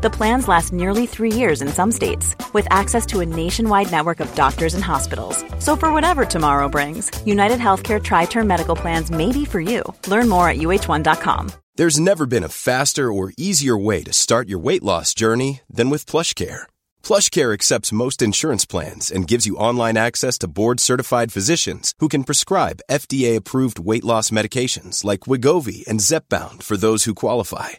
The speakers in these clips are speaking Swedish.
The plans last nearly three years in some states, with access to a nationwide network of doctors and hospitals. So, for whatever tomorrow brings, United Healthcare Tri Term Medical Plans may be for you. Learn more at uh1.com. There's never been a faster or easier way to start your weight loss journey than with PlushCare. PlushCare accepts most insurance plans and gives you online access to board-certified physicians who can prescribe FDA-approved weight loss medications like Wigovi and Zepbound for those who qualify.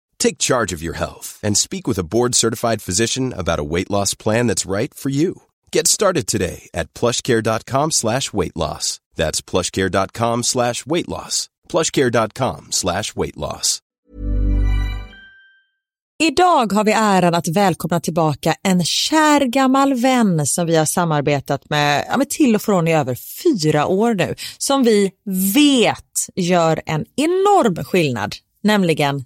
Take charge of your health and speak with a board-certified physician about a weight loss plan that's right for you. Get started today at plushcare.com slash weight loss. That's plushcare.com slash weight loss. plushcare.com slash weight loss. Idag har vi äran att välkomna tillbaka en kär gammal vän som vi har samarbetat med, ja, med till och från i över fyra år nu, som vi vet gör en enorm skillnad, nämligen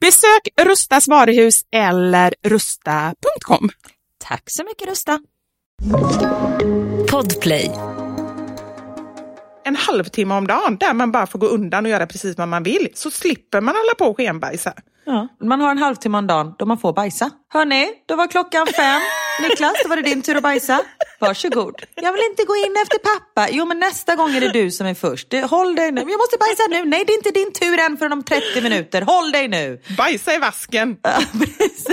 Besök Rustas varuhus eller rusta.com. Tack så mycket Rusta. Podplay. En halvtimme om dagen där man bara får gå undan och göra precis vad man vill. Så slipper man hålla på och skenbajsa. Ja. Man har en halvtimme om dagen då man får bajsa. Hörni, då var klockan fem. Niklas, då var det din tur att bajsa. Varsågod. Jag vill inte gå in efter pappa. Jo, men nästa gång är det du som är först. Håll dig nu. Jag måste bajsa nu. Nej, det är inte din tur än förrän om 30 minuter. Håll dig nu. Bajsa i vasken. Ja, precis.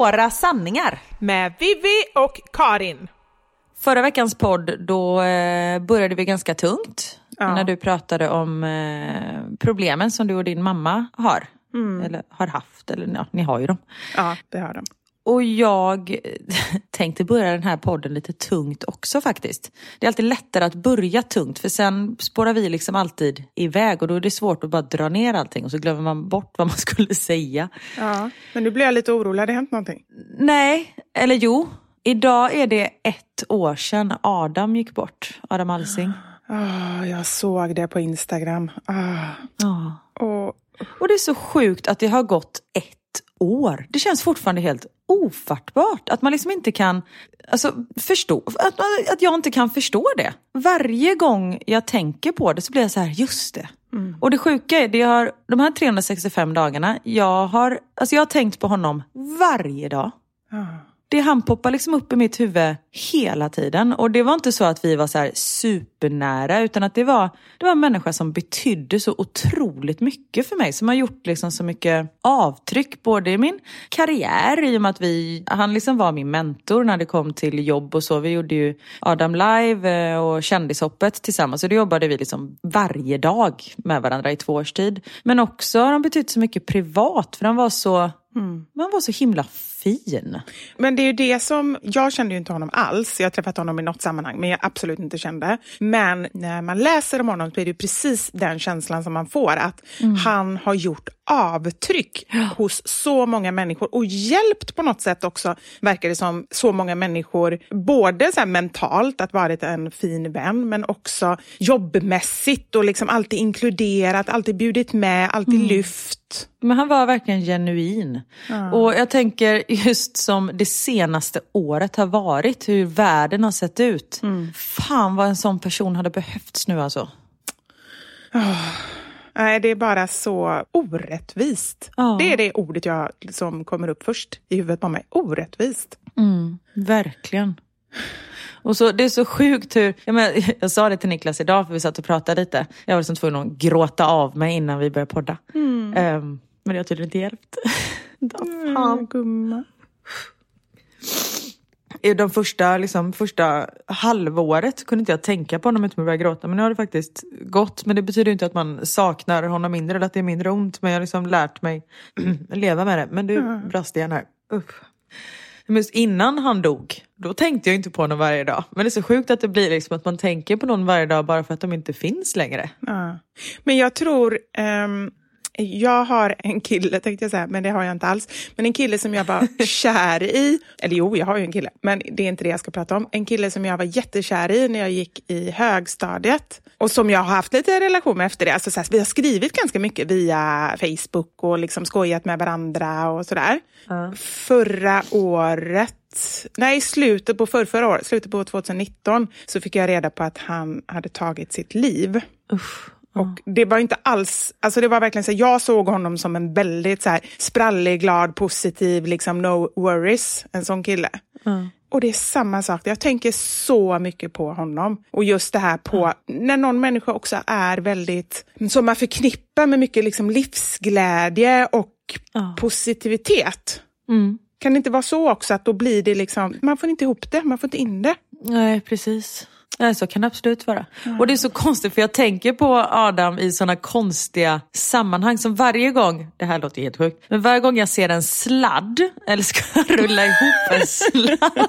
Våra sanningar. Med Vivi och Karin. Förra veckans podd då eh, började vi ganska tungt. Ja. När du pratade om eh, problemen som du och din mamma har. Eller har haft, eller ja, ni har ju dem. Ja, det har de. Och jag tänkte börja den här podden lite tungt också faktiskt. Det är alltid lättare att börja tungt för sen spårar vi liksom alltid iväg och då är det svårt att bara dra ner allting och så glömmer man bort vad man skulle säga. Ja, men nu blir jag lite orolig. Har det hänt någonting? Nej, eller jo. Idag är det ett år sedan Adam gick bort. Adam Alsing. Ah, jag såg det på Instagram. Ja. Och, Och det är så sjukt att det har gått ett år. Det känns fortfarande helt ofattbart. Att man liksom inte kan alltså, förstå, att, att jag inte kan förstå det. Varje gång jag tänker på det så blir jag så här, just det. Och det sjuka är, det har, de här 365 dagarna, jag har, alltså jag har tänkt på honom varje dag. ah. Det han poppar liksom upp i mitt huvud hela tiden. Och det var inte så att vi var så supernära utan att det var, det var en människa som betydde så otroligt mycket för mig. Som har gjort liksom så mycket avtryck både i min karriär i och med att vi, han liksom var min mentor när det kom till jobb och så. Vi gjorde ju Adam Live eh, och Kändishoppet tillsammans. Så då jobbade vi liksom varje dag med varandra i två års tid. Men också har han betytt så mycket privat för han var så, man var så himla fin. Men det är ju det som, jag kände ju inte honom alls. Jag har träffat honom i något sammanhang, men jag absolut inte kände. Men när man läser om honom så är det precis den känslan som man får. Att han har gjort avtryck hos så många människor och hjälpt på något sätt också, verkar det som, så många människor. Både så mentalt, att varit en fin vän, men också jobbmässigt och liksom alltid inkluderat, alltid bjudit med, alltid lyft. Men han var verkligen genuin. Och jag tänker just som det senaste året har varit, hur världen har sett ut. Fan vad en sån person hade behövts nu alltså. Nej, det är bara så orättvist. Ja. Det är det ordet jag, som kommer upp först i huvudet på mig. Orättvist. Mm, verkligen. Och så, det är så sjukt hur, jag, men, jag sa det till Niklas idag för vi satt och pratade lite. Jag var liksom tvungen att gråta av mig innan vi började podda. Ehm, men det har tydligen inte hjälpt. Mm, gumma. I de första, liksom, första halvåret kunde inte jag tänka på honom utan att börja gråta. Men nu har det faktiskt gått. Men det betyder inte att man saknar honom mindre eller att det är mindre ont. Men jag har liksom lärt mig leva med det. Men du brast igen här. Uff. Men innan han dog, då tänkte jag inte på honom varje dag. Men det är så sjukt att det blir liksom att man tänker på någon varje dag bara för att de inte finns längre. Ja. Men jag tror... ehm, jag har en kille, tänkte jag säga, men det har jag inte alls. Men en kille som jag var kär i. Eller jo, jag har ju en kille, men det är inte det jag ska prata om. En kille som jag var jättekär i när jag gick i högstadiet. Och som jag har haft lite relation med efter det. Alltså, så här, vi har skrivit ganska mycket via Facebook och liksom skojat med varandra och sådär. Förra året Nej, slutet på för, förra året, slutet på 2019, så fick jag reda på att han hade tagit sitt liv. Usch. Och det var inte alls, alltså det var verkligen så, jag såg honom som en väldigt så här, sprallig, glad, positiv, liksom no worries, en sån kille. Och det är samma sak, jag tänker så mycket på honom. Och just det här på, när någon människa också är väldigt, som man förknippar med mycket liksom livsglädje och positivitet. Mm. Kan det inte vara så också att då blir det liksom, man får inte ihop det, man får inte in det. Nej, precis. Nej, så kan det absolut vara. Och det är så konstigt för jag tänker på Adam i sådana konstiga sammanhang som varje gång, det här låter helt sjukt, men varje gång jag ser en sladd eller ska rulla ihop en sladd.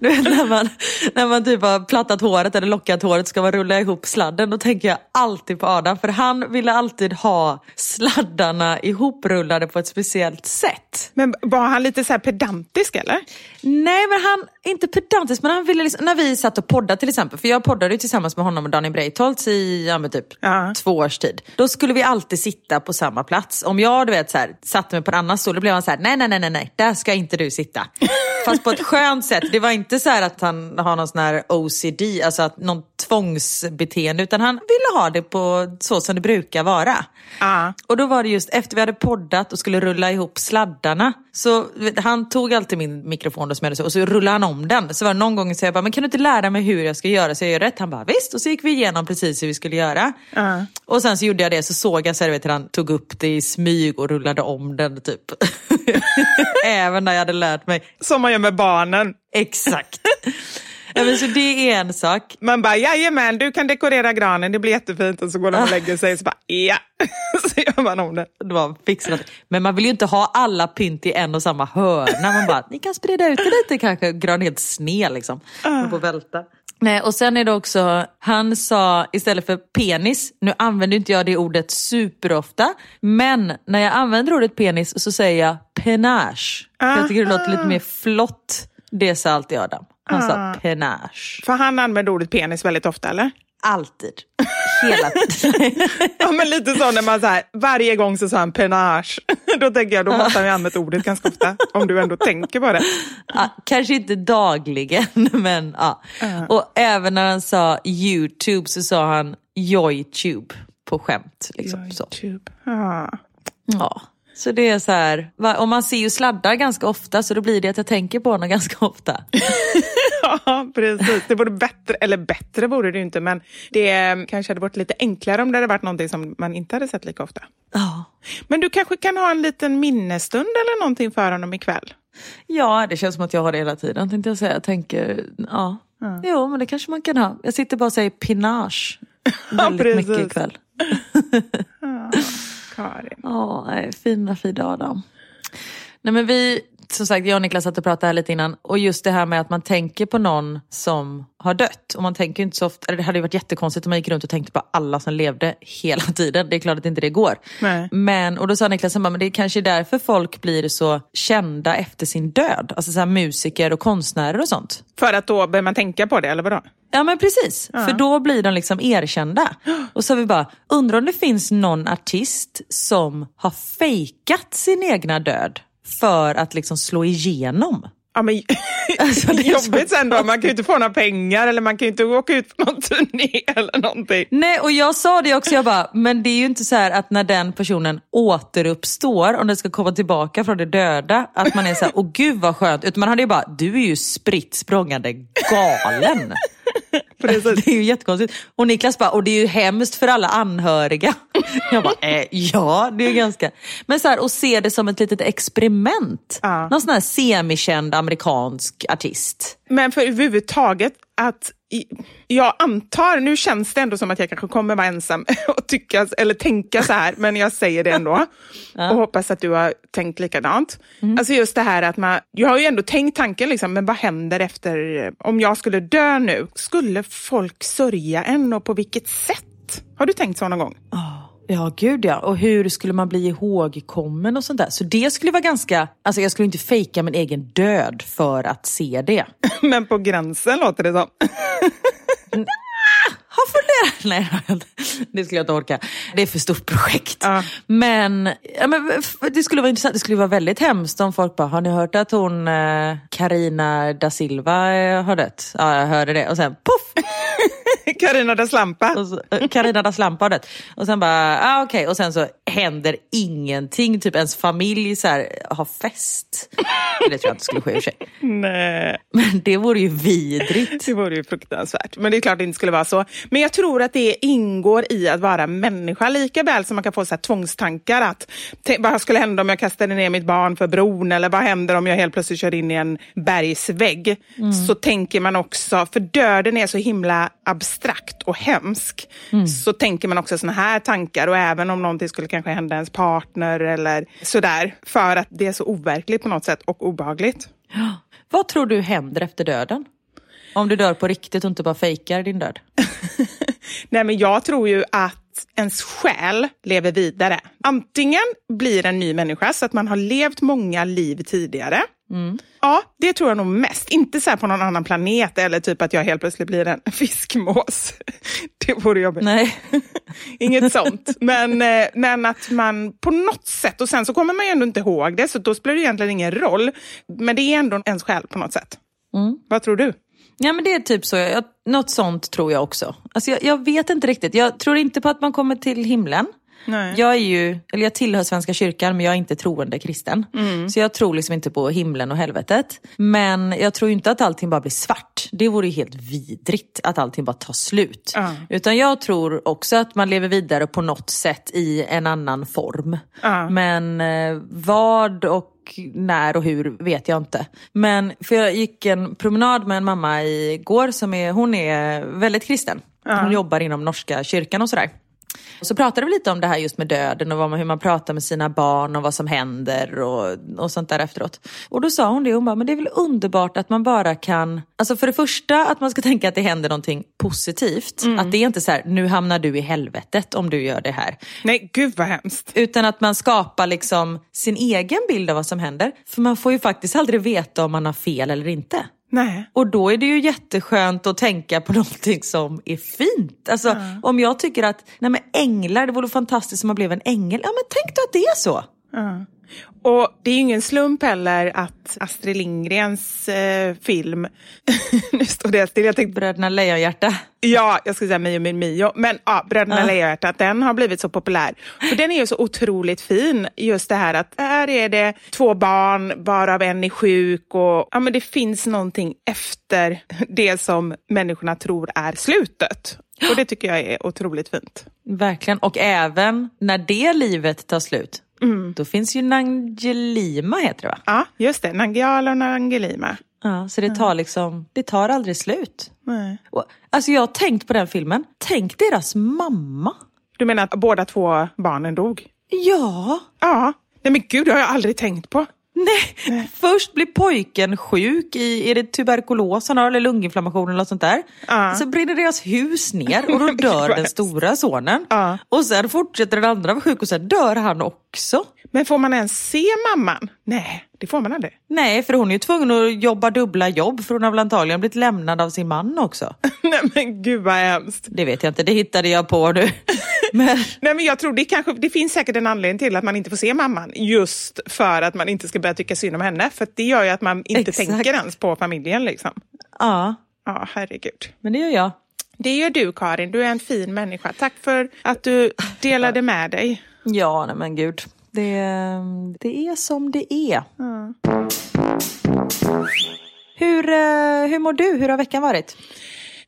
du vet när man, när man typ har plattat håret eller lockat håret ska man rulla ihop sladden. Då tänker jag alltid på Adam för han ville alltid ha sladdarna ihoprullade på ett speciellt sätt. Men var han lite så här pedantisk eller? Nej men han, inte pedantisk men han ville liksom, när vi satt och poddade till exempel, för jag poddade ju tillsammans med honom och Daniel Breitholtz i ja, men typ Ja. två års tid. Då skulle vi alltid sitta på samma plats. Om jag du vet, så här, satte mig på en annan stol, då blev han så här: nej nej nej nej, där ska inte du sitta. Fast på ett skönt sätt. Det var inte så att han har någon sån här OCD, alltså att någon tvångsbeteende, utan han ville ha det på så som det brukar vara. Ja. Och då var det just efter vi hade poddat och skulle rulla ihop sladdarna. Så han tog alltid min mikrofon så, och så rullade han om den. Så var det någon gång så jag bara, men kan du inte lära mig hur jag ska göra så jag gör rätt? Han bara, visst. Och så gick vi igenom precis hur vi skulle göra. Ja. Och sen så gjorde jag det, så såg jag hur han tog upp det i smyg och rullade om den typ. Även när jag hade lärt mig Som man gör med barnen. exakt. Ja, men så det är en sak. Man bara, jajamän, du kan dekorera granen, det blir jättefint. Och så går de och lägger sig och så bara, ja. så gör man om det. Det var fixat. Men man vill ju inte ha alla pynt i en och samma hörna. Man bara, ni kan sprida ut det lite kanske, gran helt sned liksom. Man får välta. Nej, och sen är det också, han sa istället för penis, nu använder inte jag det ordet superofta, men när jag använder ordet penis så säger jag penage. För Jag tycker det låter lite mer flott. Det sa alltid Adam. Han sa penage. För han använder ordet penis väldigt ofta, eller? Alltid. Hela tiden. Ja, men lite så när man så här, varje gång så sa han penage. Då tänker jag, då måste han ju använt ordet ganska ofta. Om du ändå tänker på det. Ja, kanske inte dagligen, men ja. Och även när han sa YouTube så sa han Joytube på skämt. Liksom, så. Youtube. Ja. Ja. så det är så här, och man ser ju sladdar ganska ofta så då blir det att jag tänker på honom ganska ofta. ja, precis. Det vore bättre, eller bättre vore det ju inte, men det kanske hade varit lite enklare om det hade varit någonting som man inte hade sett lika ofta. Ja. Men du kanske kan ha en liten minnesstund eller någonting för honom ikväll? Ja, det känns som att jag har det hela tiden tänkte jag säga. Jag tänker, ja. Jo, men det kanske man kan ha. Jag sitter bara och säger pinage väldigt precis. mycket ikväll. Karin. Ja, nej, fina fina Adam. Nej men vi, som sagt, jag och Niklas satt och pratade här lite innan och just det här med att man tänker på någon som har dött. Och man tänker inte så ofta, eller det hade ju varit jättekonstigt om man gick runt och tänkte på alla som levde hela tiden. Det är klart att inte det går. Nej. Men, och då sa Niklas, men det är kanske därför folk blir så kända efter sin död. Alltså så här musiker och konstnärer och sånt. För att då behöver man tänka på det, eller vadå? Ja men precis, för då blir de liksom erkända. Och så vi bara, undrar om det finns någon artist som har fejkat sin egna död för att liksom slå igenom. Ja, men, Alltså, det är jobbigt sen då. Man kan ju inte få några pengar eller man kan ju inte åka ut på någon turné eller någonting. Nej, och jag sa det också, jag bara, men det är ju inte så här att när den personen återuppstår, om den ska komma tillbaka från det döda, att man är så här, åh gud vad skönt. Utan man hade ju bara, du är ju spritt språngande galen. Precis. Det är ju jättekonstigt. Och Niklas bara, och det är ju hemskt för alla anhöriga. Jag bara, eh, ja det är ju ganska... Men så här, och se det som ett litet experiment. Ja. Någon sån här semikänd amerikansk artist. Men för överhuvudtaget att jag antar, nu känns det ändå som att jag kanske kommer vara ensam och tycka eller tänka så här, men jag säger det ändå. Och hoppas att du har tänkt likadant. Alltså just det här att man, jag har ju ändå tänkt tanken, liksom, men vad händer efter, om jag skulle dö nu? Skulle folk sörja en och på vilket sätt? Har du tänkt så någon gång? Ja, gud ja. Och hur skulle man bli ihågkommen och sånt där. Så det skulle vara ganska... Alltså jag skulle inte fejka min egen död för att se det. Men på gränsen låter det som. Har funderat. Nej, det skulle jag inte orka. Det är för stort projekt. Ja. Men, ja, men det skulle vara intressant. Det skulle vara väldigt hemskt om folk bara, har ni hört att hon eh, Carina da Silva eh, har dött? Ja, jag hörde det. Och sen poff! Carina da Slampa. Eh, Carina da Slampa dött. Och sen bara, ah, okej. Och sen så händer ingenting. Typ ens familj så här, har fest. Det tror jag inte skulle ske i sig. Nej. Men det vore ju vidrigt. Det vore ju fruktansvärt. Men det är klart det inte skulle vara så. Men jag tror att det ingår i att vara människa lika väl som man kan få så här tvångstankar. Att, "Tänk, vad skulle hända om jag kastade ner mitt barn för bron? Eller vad händer om jag helt plötsligt kör in i en bergsvägg? Så tänker man också, för döden är så himla abstrakt och hemsk, så tänker man också såna här tankar. Och även om någonting skulle kanske hända ens partner eller sådär. För att det är så overkligt på något sätt och obehagligt. Vad tror du händer efter döden? Om du dör på riktigt och inte bara fejkar din död. Nej, men jag tror ju att ens själ lever vidare. Antingen blir en ny människa så att man har levt många liv tidigare. Ja, det tror jag nog mest. Inte så på någon annan planet eller typ att jag helt plötsligt blir en fiskmås. Det vore jobbigt. Nej. Inget sånt. Men, eh, men att man på något sätt, och sen så kommer man ju ändå inte ihåg det, så då spelar det egentligen ingen roll. Men det är ändå ens själ på något sätt. Vad tror du? Ja men det är typ så, jag, något sånt tror jag också. Alltså jag, jag vet inte riktigt, jag tror inte på att man kommer till himlen. Nej. Jag är ju, eller jag tillhör Svenska kyrkan men jag är inte troende kristen. Så jag tror liksom inte på himlen och helvetet. Men jag tror inte att allting bara blir svart. Det vore ju helt vidrigt att allting bara tar slut. Ja. Utan jag tror också att man lever vidare på något sätt i en annan form. Ja. Men eh, vad och när och hur vet jag inte. Men för jag gick en promenad med en mamma igår som är, hon är väldigt kristen. Hon jobbar inom norska kyrkan och sådär. Och så pratade vi lite om det här just med döden och vad man, hur man pratar med sina barn och vad som händer och, och sånt där efteråt. Och då sa hon det, hon bara, men det är väl underbart att man bara kan, alltså för det första att man ska tänka att det händer någonting positivt. Att det är inte så här, nu hamnar du i helvetet om du gör det här. Nej, gud vad hemskt. Utan att man skapar liksom sin egen bild av vad som händer. För man får ju faktiskt aldrig veta om man har fel eller inte. Nej. Och då är det ju jätteskönt att tänka på någonting som är fint. Alltså om jag tycker att, nej men änglar, det vore fantastiskt om man blev en ängel. Ja men tänk då att det är så. Ja. Och det är ju ingen slump heller att Astrid Lindgrens eh, film, nu står det still, jag tänkte, Bröderna Lejonhjärta. ja, jag skulle säga Mio min Mio, men ja, Bröderna Ja. Lejonhjärta, den har blivit så populär. För den är ju så otroligt fin, just det här att här är det två barn, varav en är sjuk och ja, men det finns någonting efter det som människorna tror är slutet. Och det tycker jag är otroligt fint. Verkligen. Och även när det livet tar slut, då finns ju Nangelima heter det va? Ja, just det, Nangijala och Nangelima. Ja, så det tar liksom, det tar aldrig slut. Nej. Och, alltså jag har tänkt på den filmen, tänk deras mamma. Du menar att båda två barnen dog? Ja, Ja. Nej men gud, det har jag aldrig tänkt på. Nej. Först blir pojken sjuk i, är det tuberkulos han har eller lunginflammation eller något sånt där. Ja. Så brinner deras hus ner och då dör den stora sonen. Ja. Och sen fortsätter den andra vara sjuk och sen dör han också. Men får man ens se mamman? Nej, det får man aldrig. Nej, för hon är ju tvungen att jobba dubbla jobb för hon har väl antagligen blivit lämnad av sin man också. Nej men gud vad hemskt. Det vet jag inte, det hittade jag på nu. Men, Nej, men jag tror det, kanske, det finns säkert en anledning till att man inte får se mamman. Just för att man inte ska börja tycka synd om henne. För det gör ju att man inte Exakt. tänker ens på familjen. Liksom. ja, Ja, herregud. men det gör jag. Det gör du Karin, du är en fin människa. Tack för att du delade med dig. Ja, nej men gud. Det, det är som det är. Hur, eh, hur mår du? Hur har veckan varit?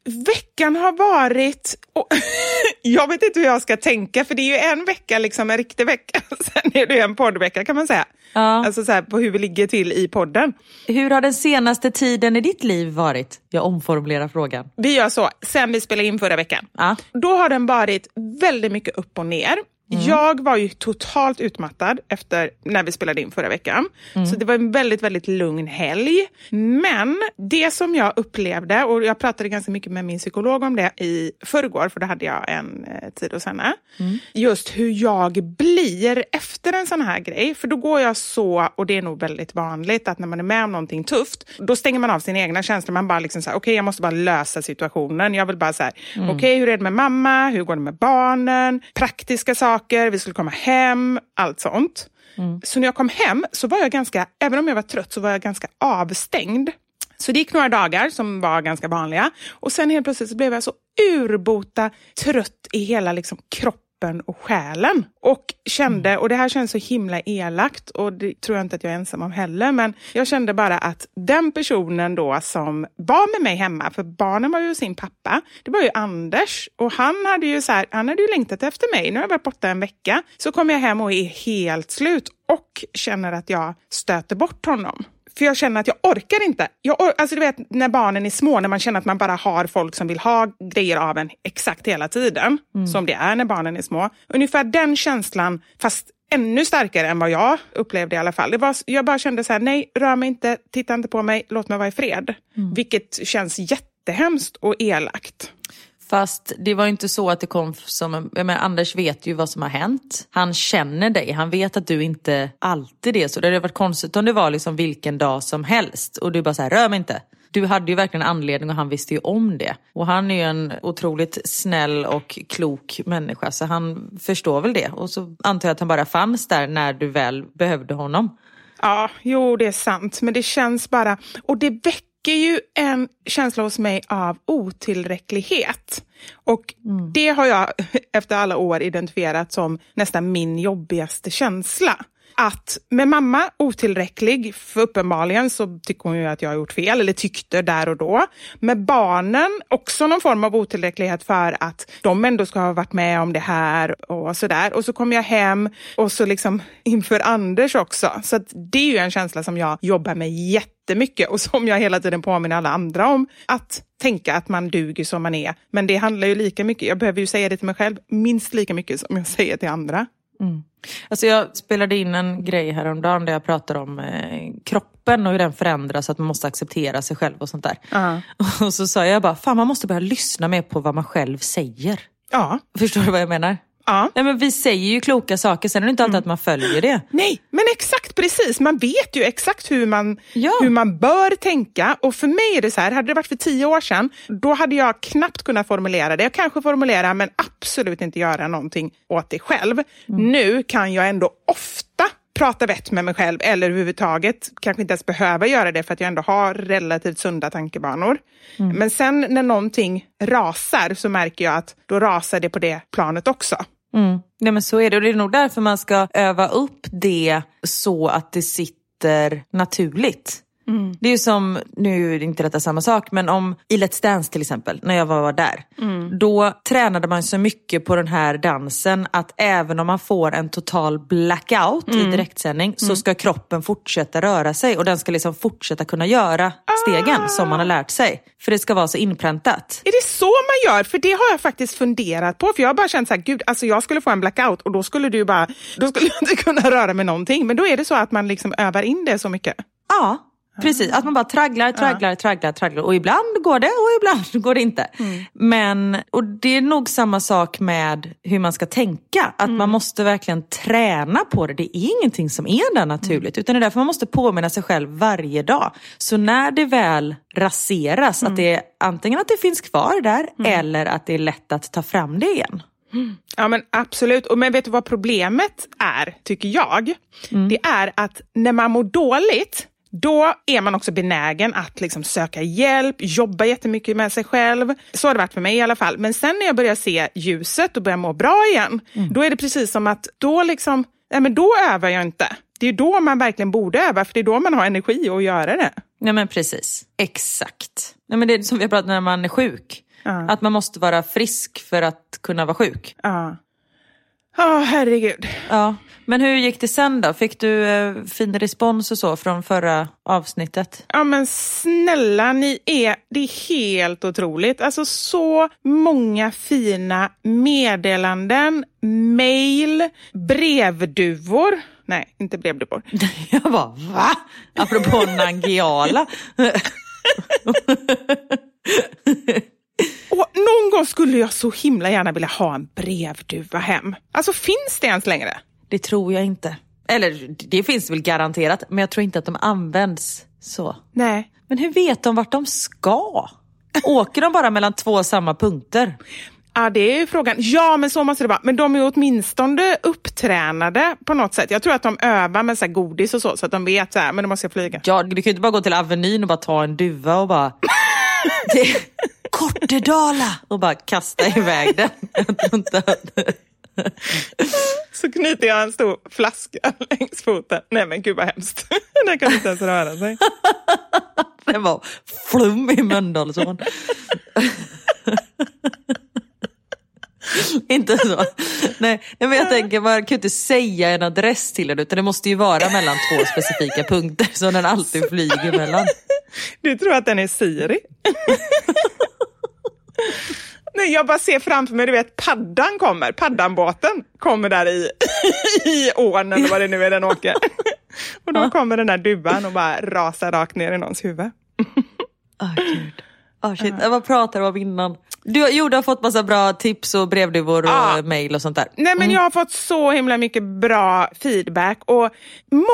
Veckan har varit... Och, jag vet inte hur jag ska tänka, för det är ju en vecka, liksom en riktig vecka. Sen är det en poddvecka kan man säga. Ja. Alltså så här, på hur vi ligger till i podden. Hur har den senaste tiden i ditt liv varit? Jag omformulerar frågan. Vi gör så, sen vi spelade in förra veckan. Ja. Då har den varit väldigt mycket upp och ner. Jag var ju totalt utmattad efter när vi spelade in förra veckan. Så det var en väldigt, väldigt lugn helg. Men det som jag upplevde, och jag pratade ganska mycket med min psykolog om det i förrgår, för då hade jag en eh, tid hos henne. Just hur jag blir efter en sån här grej. För då går jag så, och det är nog väldigt vanligt, att när man är med om någonting tufft, då stänger man av sina egna känslor. Man bara liksom så här, okej jag måste bara lösa situationen. Jag vill bara så här, okej hur är det med mamma? Hur går det med barnen? Praktiska saker, vi skulle komma hem, allt sånt. Så när jag kom hem så var jag ganska, även om jag var trött så var jag ganska avstängd. Så det gick några dagar som var ganska vanliga. Och sen helt plötsligt så blev jag så urbota trött i hela liksom kroppen och själen. Och kände, och det här känns så himla elakt och det tror jag inte att jag är ensam om heller, men jag kände bara att den personen då som var med mig hemma, för barnen var ju sin pappa, det var ju Anders och han hade ju, så här, han hade ju längtat efter mig. Nu har jag varit borta en vecka, så kommer jag hem och är helt slut och känner att jag stöter bort honom. För jag känner att jag orkar inte. Jag or alltså du vet när barnen är små, när man känner att man bara har folk som vill ha grejer av en exakt hela tiden. Som det är när barnen är små. Ungefär den känslan, fast ännu starkare än vad jag upplevde i alla fall. Det var, jag bara kände så här, nej, rör mig inte, titta inte på mig, låt mig vara i fred. Vilket känns jättehemskt och elakt. Fast det var ju inte så att det kom som jag menar, Anders vet ju vad som har hänt. Han känner dig, han vet att du inte alltid är så. Det hade varit konstigt om det var liksom vilken dag som helst och du bara så här, rör mig inte. Du hade ju verkligen anledning och han visste ju om det. Och han är ju en otroligt snäll och klok människa så han förstår väl det. Och så antar jag att han bara fanns där när du väl behövde honom. Ja, jo det är sant, men det känns bara... Och det väcker ju en känsla hos mig av otillräcklighet. Och det har jag efter alla år identifierat som nästan min jobbigaste känsla. Att med mamma otillräcklig, för uppenbarligen så tycker hon ju att jag har gjort fel, eller tyckte där och då. Med barnen också någon form av otillräcklighet för att de ändå ska ha varit med om det här och sådär. Och så kom jag hem och så liksom inför Anders också. Så att det är ju en känsla som jag jobbar med jättemycket och som jag hela tiden påminner alla andra om. Att tänka att man duger som man är. Men det handlar ju lika mycket, jag behöver ju säga det till mig själv, minst lika mycket som jag säger till andra. Alltså jag spelade in en grej häromdagen där jag pratade om eh, kroppen och hur den förändras, att man måste acceptera sig själv och sånt där. Ja. Och så sa jag bara, fan man måste börja lyssna mer på vad man själv säger. Ja. Förstår du vad jag menar? Ja. Nej, men vi säger ju kloka saker, sen är det inte alltid att man följer det. Nej, men exakt precis. Man vet ju exakt hur man, Ja. hur man bör tänka. Och för mig är det så här, hade det varit för tio år sedan, då hade jag knappt kunnat formulera det. Jag kanske formulerar, men absolut inte göra någonting åt det själv. Nu kan jag ändå ofta prata vett med mig själv eller överhuvudtaget kanske inte ens behöva göra det för att jag ändå har relativt sunda tankebanor. Men sen när någonting rasar så märker jag att då rasar det på det planet också. Mm. Nej men så är det och det är nog därför man ska öva upp det så att det sitter naturligt. Det är ju som, nu är det inte detta samma sak, men om i Let's Dance till exempel, när jag var där. Då tränade man så mycket på den här dansen att även om man får en total blackout i direktsändning så ska kroppen fortsätta röra sig och den ska liksom fortsätta kunna göra stegen som man har lärt sig. För det ska vara så inpräntat. Är det så man gör? För det har jag faktiskt funderat på. För jag har bara känt så här, gud, alltså jag skulle få en blackout och då skulle du bara, då skulle jag inte kunna röra mig någonting. Men då är det så att man liksom övar in det så mycket. Ja, precis. Att man bara tragglar, tragglar, tragglar, tragglar. Och ibland går det och ibland går det inte. Men, och det är nog samma sak med hur man ska tänka. Att man måste verkligen träna på det. Det är ingenting som är där naturligt. Utan det är därför man måste påminna sig själv varje dag. Så när det väl raseras, att det är antingen att det finns kvar där eller att det är lätt att ta fram det igen. Ja men absolut. Och men vet du vad problemet är, tycker jag? Det är att när man mår dåligt, då är man också benägen att liksom söka hjälp, jobba jättemycket med sig själv. Så har det varit för mig i alla fall. Men sen när jag börjar se ljuset och börjar må bra igen, då är det precis som att då liksom, nej men då övar jag inte. Det är då man verkligen borde öva, för det är då man har energi att göra det. Nej men precis, exakt. Nej, men det är som vi har pratat om när man är sjuk. Ja. Att man måste vara frisk för att kunna vara sjuk. Ja. Ja, herregud. Ja. Men hur gick det sen då? Fick du eh, fin respons och så från förra avsnittet? Ja men snälla, ni är, det är helt otroligt. Alltså så många fina meddelanden, mail, brevduvor. Nej, inte brevduvor. Jag bara, va? Apropå Nangiala. Och någon gång skulle jag så himla gärna vilja ha en brevduva hem. Alltså finns det ens längre? Det tror jag inte. Eller det finns väl garanterat, men jag tror inte att de används så. Nej. Men hur vet de vart de ska? Åker de bara mellan två samma punkter? Ja, det är ju frågan. Ja, men så måste det vara. Men de är åtminstone upptränade på något sätt. Jag tror att de övar med så här godis och så, så att de vet så här, men då måste jag flyga. Ja, du kan ju inte bara gå till Avenyn och bara ta en duva och bara... Det... Kortedala! Och bara kasta iväg den. Så knyter jag en stor flaska längs foten. Nej men gud vad hemskt. Den kan inte ens röra sig. Det var flum i Mölndalsån. inte så. Nej, nej, men jag tänker, man kan ju inte säga en adress till den utan det måste ju vara mellan två specifika punkter som den alltid flyger mellan. Du tror att den är Siri? Nej, jag bara ser framför mig, du vet paddan kommer, paddanbåten kommer där i, i ån eller vad det nu är den åker. Och då kommer den där duvan och bara rasar rakt ner i någons huvud. Åh gud. Oh, shit. Vad pratar du om innan? Du, jo, du har fått massa bra tips och brevduvor och Ja. mail och sånt där. Nej men jag har fått så himla mycket bra feedback och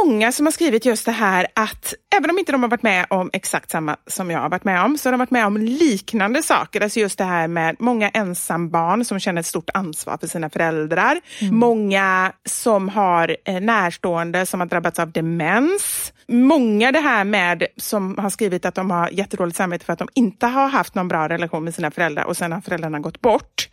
många som har skrivit just det här att även om inte de har varit med om exakt samma som jag har varit med om så har de varit med om liknande saker. Alltså just det här med många ensambarn som känner ett stort ansvar för sina föräldrar. Många som har eh, närstående som har drabbats av demens. Många det här med som har skrivit att de har jättedåligt samvete för att de inte har haft någon bra relation med sina föräldrar och sen har föräldrarna gått bort.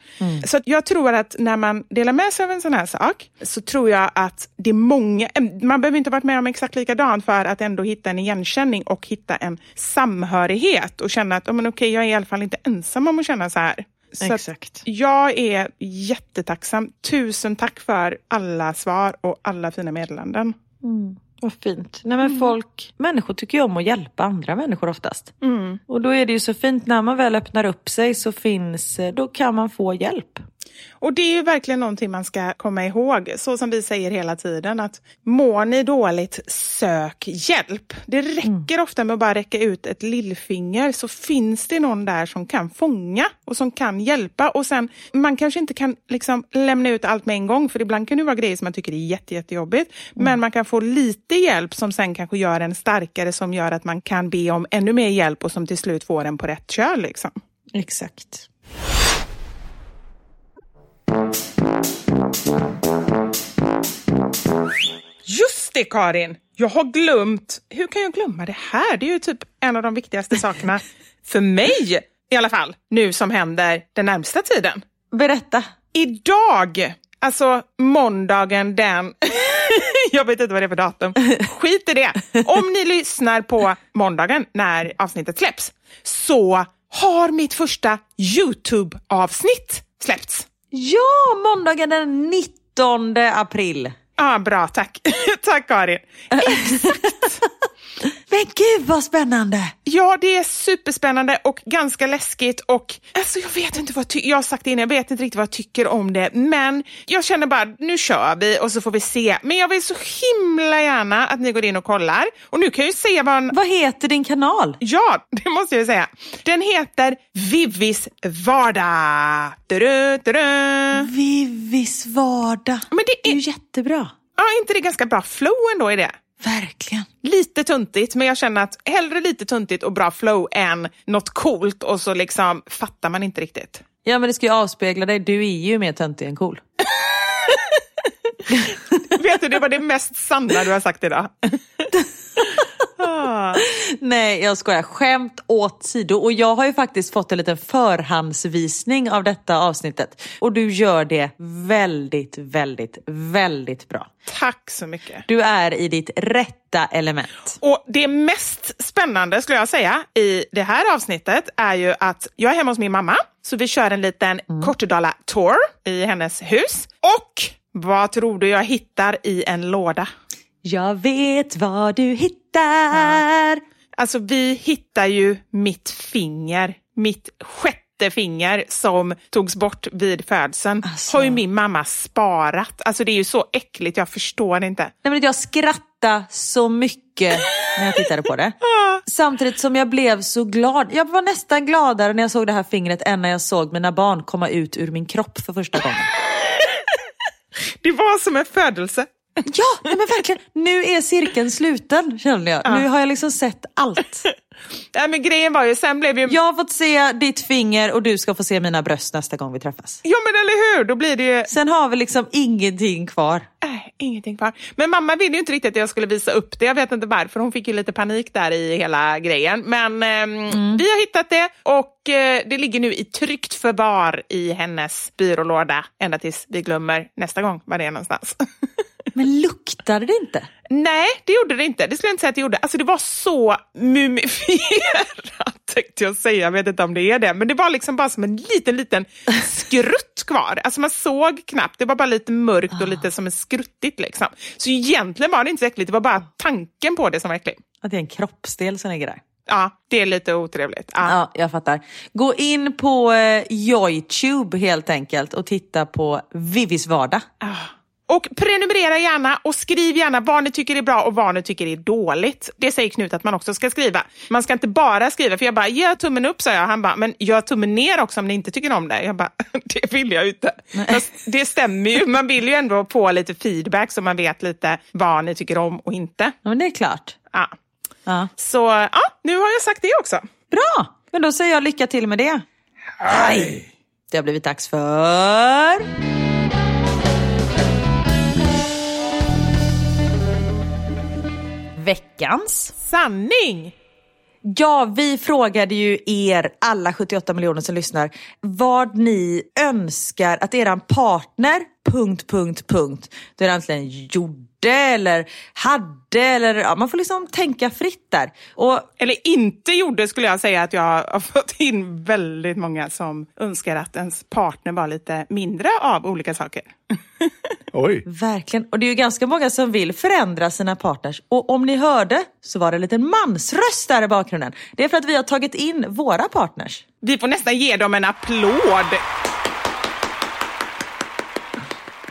Så att jag tror att när man delar med sig av en sån här sak så tror jag att det är många, man behöver inte ha varit med om exakt likadant för att ändå hitta en igenkänning och hitta en samhörighet och känna att oh, men okej, jag är i alla fall inte ensam om att känna så här. Så Exakt. jag är jättetacksam. Tusen tack för alla svar och alla fina meddelanden. Vad fint. Nej, men folk, människor tycker ju om att hjälpa andra människor oftast. Och då är det ju så fint när man väl öppnar upp sig så finns, eh, då kan man få hjälp. Och det är ju verkligen någonting man ska komma ihåg, så som vi säger hela tiden, att mår ni dåligt, sök hjälp. Det räcker ofta med att bara räcka ut ett lillfinger så finns det någon där som kan fånga och som kan hjälpa. Och sen, man kanske inte kan liksom lämna ut allt med en gång, för ibland kan det vara grejer som man tycker är jätte, jättejobbigt. Men man kan få lite hjälp som sen kanske gör en starkare, som gör att man kan be om ännu mer hjälp och som till slut får en på rätt köl. Liksom. Exakt. Just det Karin! Jag har glömt. Hur kan jag glömma det här? Det är ju typ en av de viktigaste sakerna för mig i alla fall, nu som händer den närmsta tiden. Berätta. Idag, alltså måndagen den... jag vet inte vad det är för datum. Skit i det. Om ni lyssnar på måndagen när avsnittet släpps så har mitt första YouTube-avsnitt släppts. Ja, måndagen den 19 april. Ja, bra, tack. tack Karin. Men gud vad spännande! Ja, det är superspännande och ganska läskigt och alltså jag vet inte vad jag har sagt det innan, jag vet inte riktigt vad jag tycker om det, men jag känner bara nu kör vi och så får vi se. Men jag vill så himla gärna att ni går in och kollar och nu kan jag ju se vad en... Vad heter din kanal? Ja, det måste jag ju säga. Den heter Vivis vardag. Du-du, du-du. Vivis vardag. Men det är, ju jättebra. Ja, inte det ganska bra flow ändå i det? Verkligen. lite tuntigt, men jag känner att hellre lite tuntigt och bra flow än något coolt och så liksom fattar man inte riktigt. Ja men det ska ju avspegla dig, du är ju mer töntig än cool. Vet du, det var det mest sanna du har sagt idag. Nej, jag skojar. Skämt åt sido. Och jag har ju faktiskt fått en liten förhandsvisning av detta avsnittet. Och du gör det väldigt, väldigt, väldigt bra. Tack så mycket. Du är i ditt rätta element. Och Det mest spännande skulle jag säga i det här avsnittet är ju att jag är hemma hos min mamma, så vi kör en liten mm. Kortedala-tour i hennes hus. Och vad tror du jag hittar i en låda? Jag vet vad du hittar. Alltså vi hittar ju mitt finger, mitt sjätte finger som togs bort vid födseln. Alltså. Har ju min mamma sparat. Alltså det är ju så äckligt, jag förstår inte. Nej, men jag skrattade så mycket när jag tittade på det. Samtidigt som jag blev så glad. Jag var nästan gladare när jag såg det här fingret än när jag såg mina barn komma ut ur min kropp för första gången. Det var som en födelse. Ja, men verkligen. Nu är cirkeln sluten känner jag. Ja. Nu har jag liksom sett allt. Ja, men grejen var ju, sen blev ju... Jag har fått se ditt finger och du ska få se mina bröst nästa gång vi träffas. Ja men eller hur, då blir det ju... Sen har vi liksom ingenting kvar. Äh, ingenting kvar. Men mamma ville ju inte riktigt att jag skulle visa upp det. Jag vet inte varför, hon fick ju lite panik där i hela grejen. Men eh, mm. vi har hittat det och eh, det ligger nu i tryggt förvar i hennes byrålåda ända tills vi glömmer nästa gång var det är någonstans. Men luktade det inte? Nej, det gjorde det inte. Det skulle jag inte säga att det gjorde. Alltså det var så mumifierat tänkte jag säga. Jag vet inte om det är det. Men det var liksom bara som en liten, liten skrutt kvar. Alltså man såg knappt. Det var bara lite mörkt och lite som en skruttigt liksom. Så egentligen var det inte så äckligt. Det var bara tanken på det som var äcklig. Att det är en kroppsdel som ligger där? Ja, det är lite otrevligt. Ja. ja, jag fattar. Gå in på eh, Youtube helt enkelt och titta på Vivis vardag. Ah. Och prenumerera gärna och skriv gärna vad ni tycker är bra och vad ni tycker är dåligt. Det säger Knut att man också ska skriva. Man ska inte bara skriva, för jag bara, gör tummen upp, sa jag. Han bara, men gör tummen ner också om ni inte tycker om det. Jag bara, det vill jag inte. Fast det stämmer ju, man vill ju ändå få lite feedback så man vet lite vad ni tycker om och inte. Ja, men det är klart. Ja. ja. Så ja, nu har jag sagt det också. Bra, men då säger jag lycka till med det. Hej! Det har blivit dags för... veckans sanning. Ja, vi frågade ju er, alla 78 miljoner som lyssnar, vad ni önskar att eran partner, punkt, punkt, punkt, då är det antingen gjorde eller hade eller ja, man får liksom tänka fritt där. Och, eller inte gjorde skulle jag säga att jag har fått in väldigt många som önskar att ens partner var lite mindre av olika saker. Oj. Verkligen. Och det är ju ganska många som vill förändra sina partners. Och om ni hörde så var det en liten mansröst där i bakgrunden. Det är för att vi har tagit in våra partners. Vi får nästan ge dem en applåd.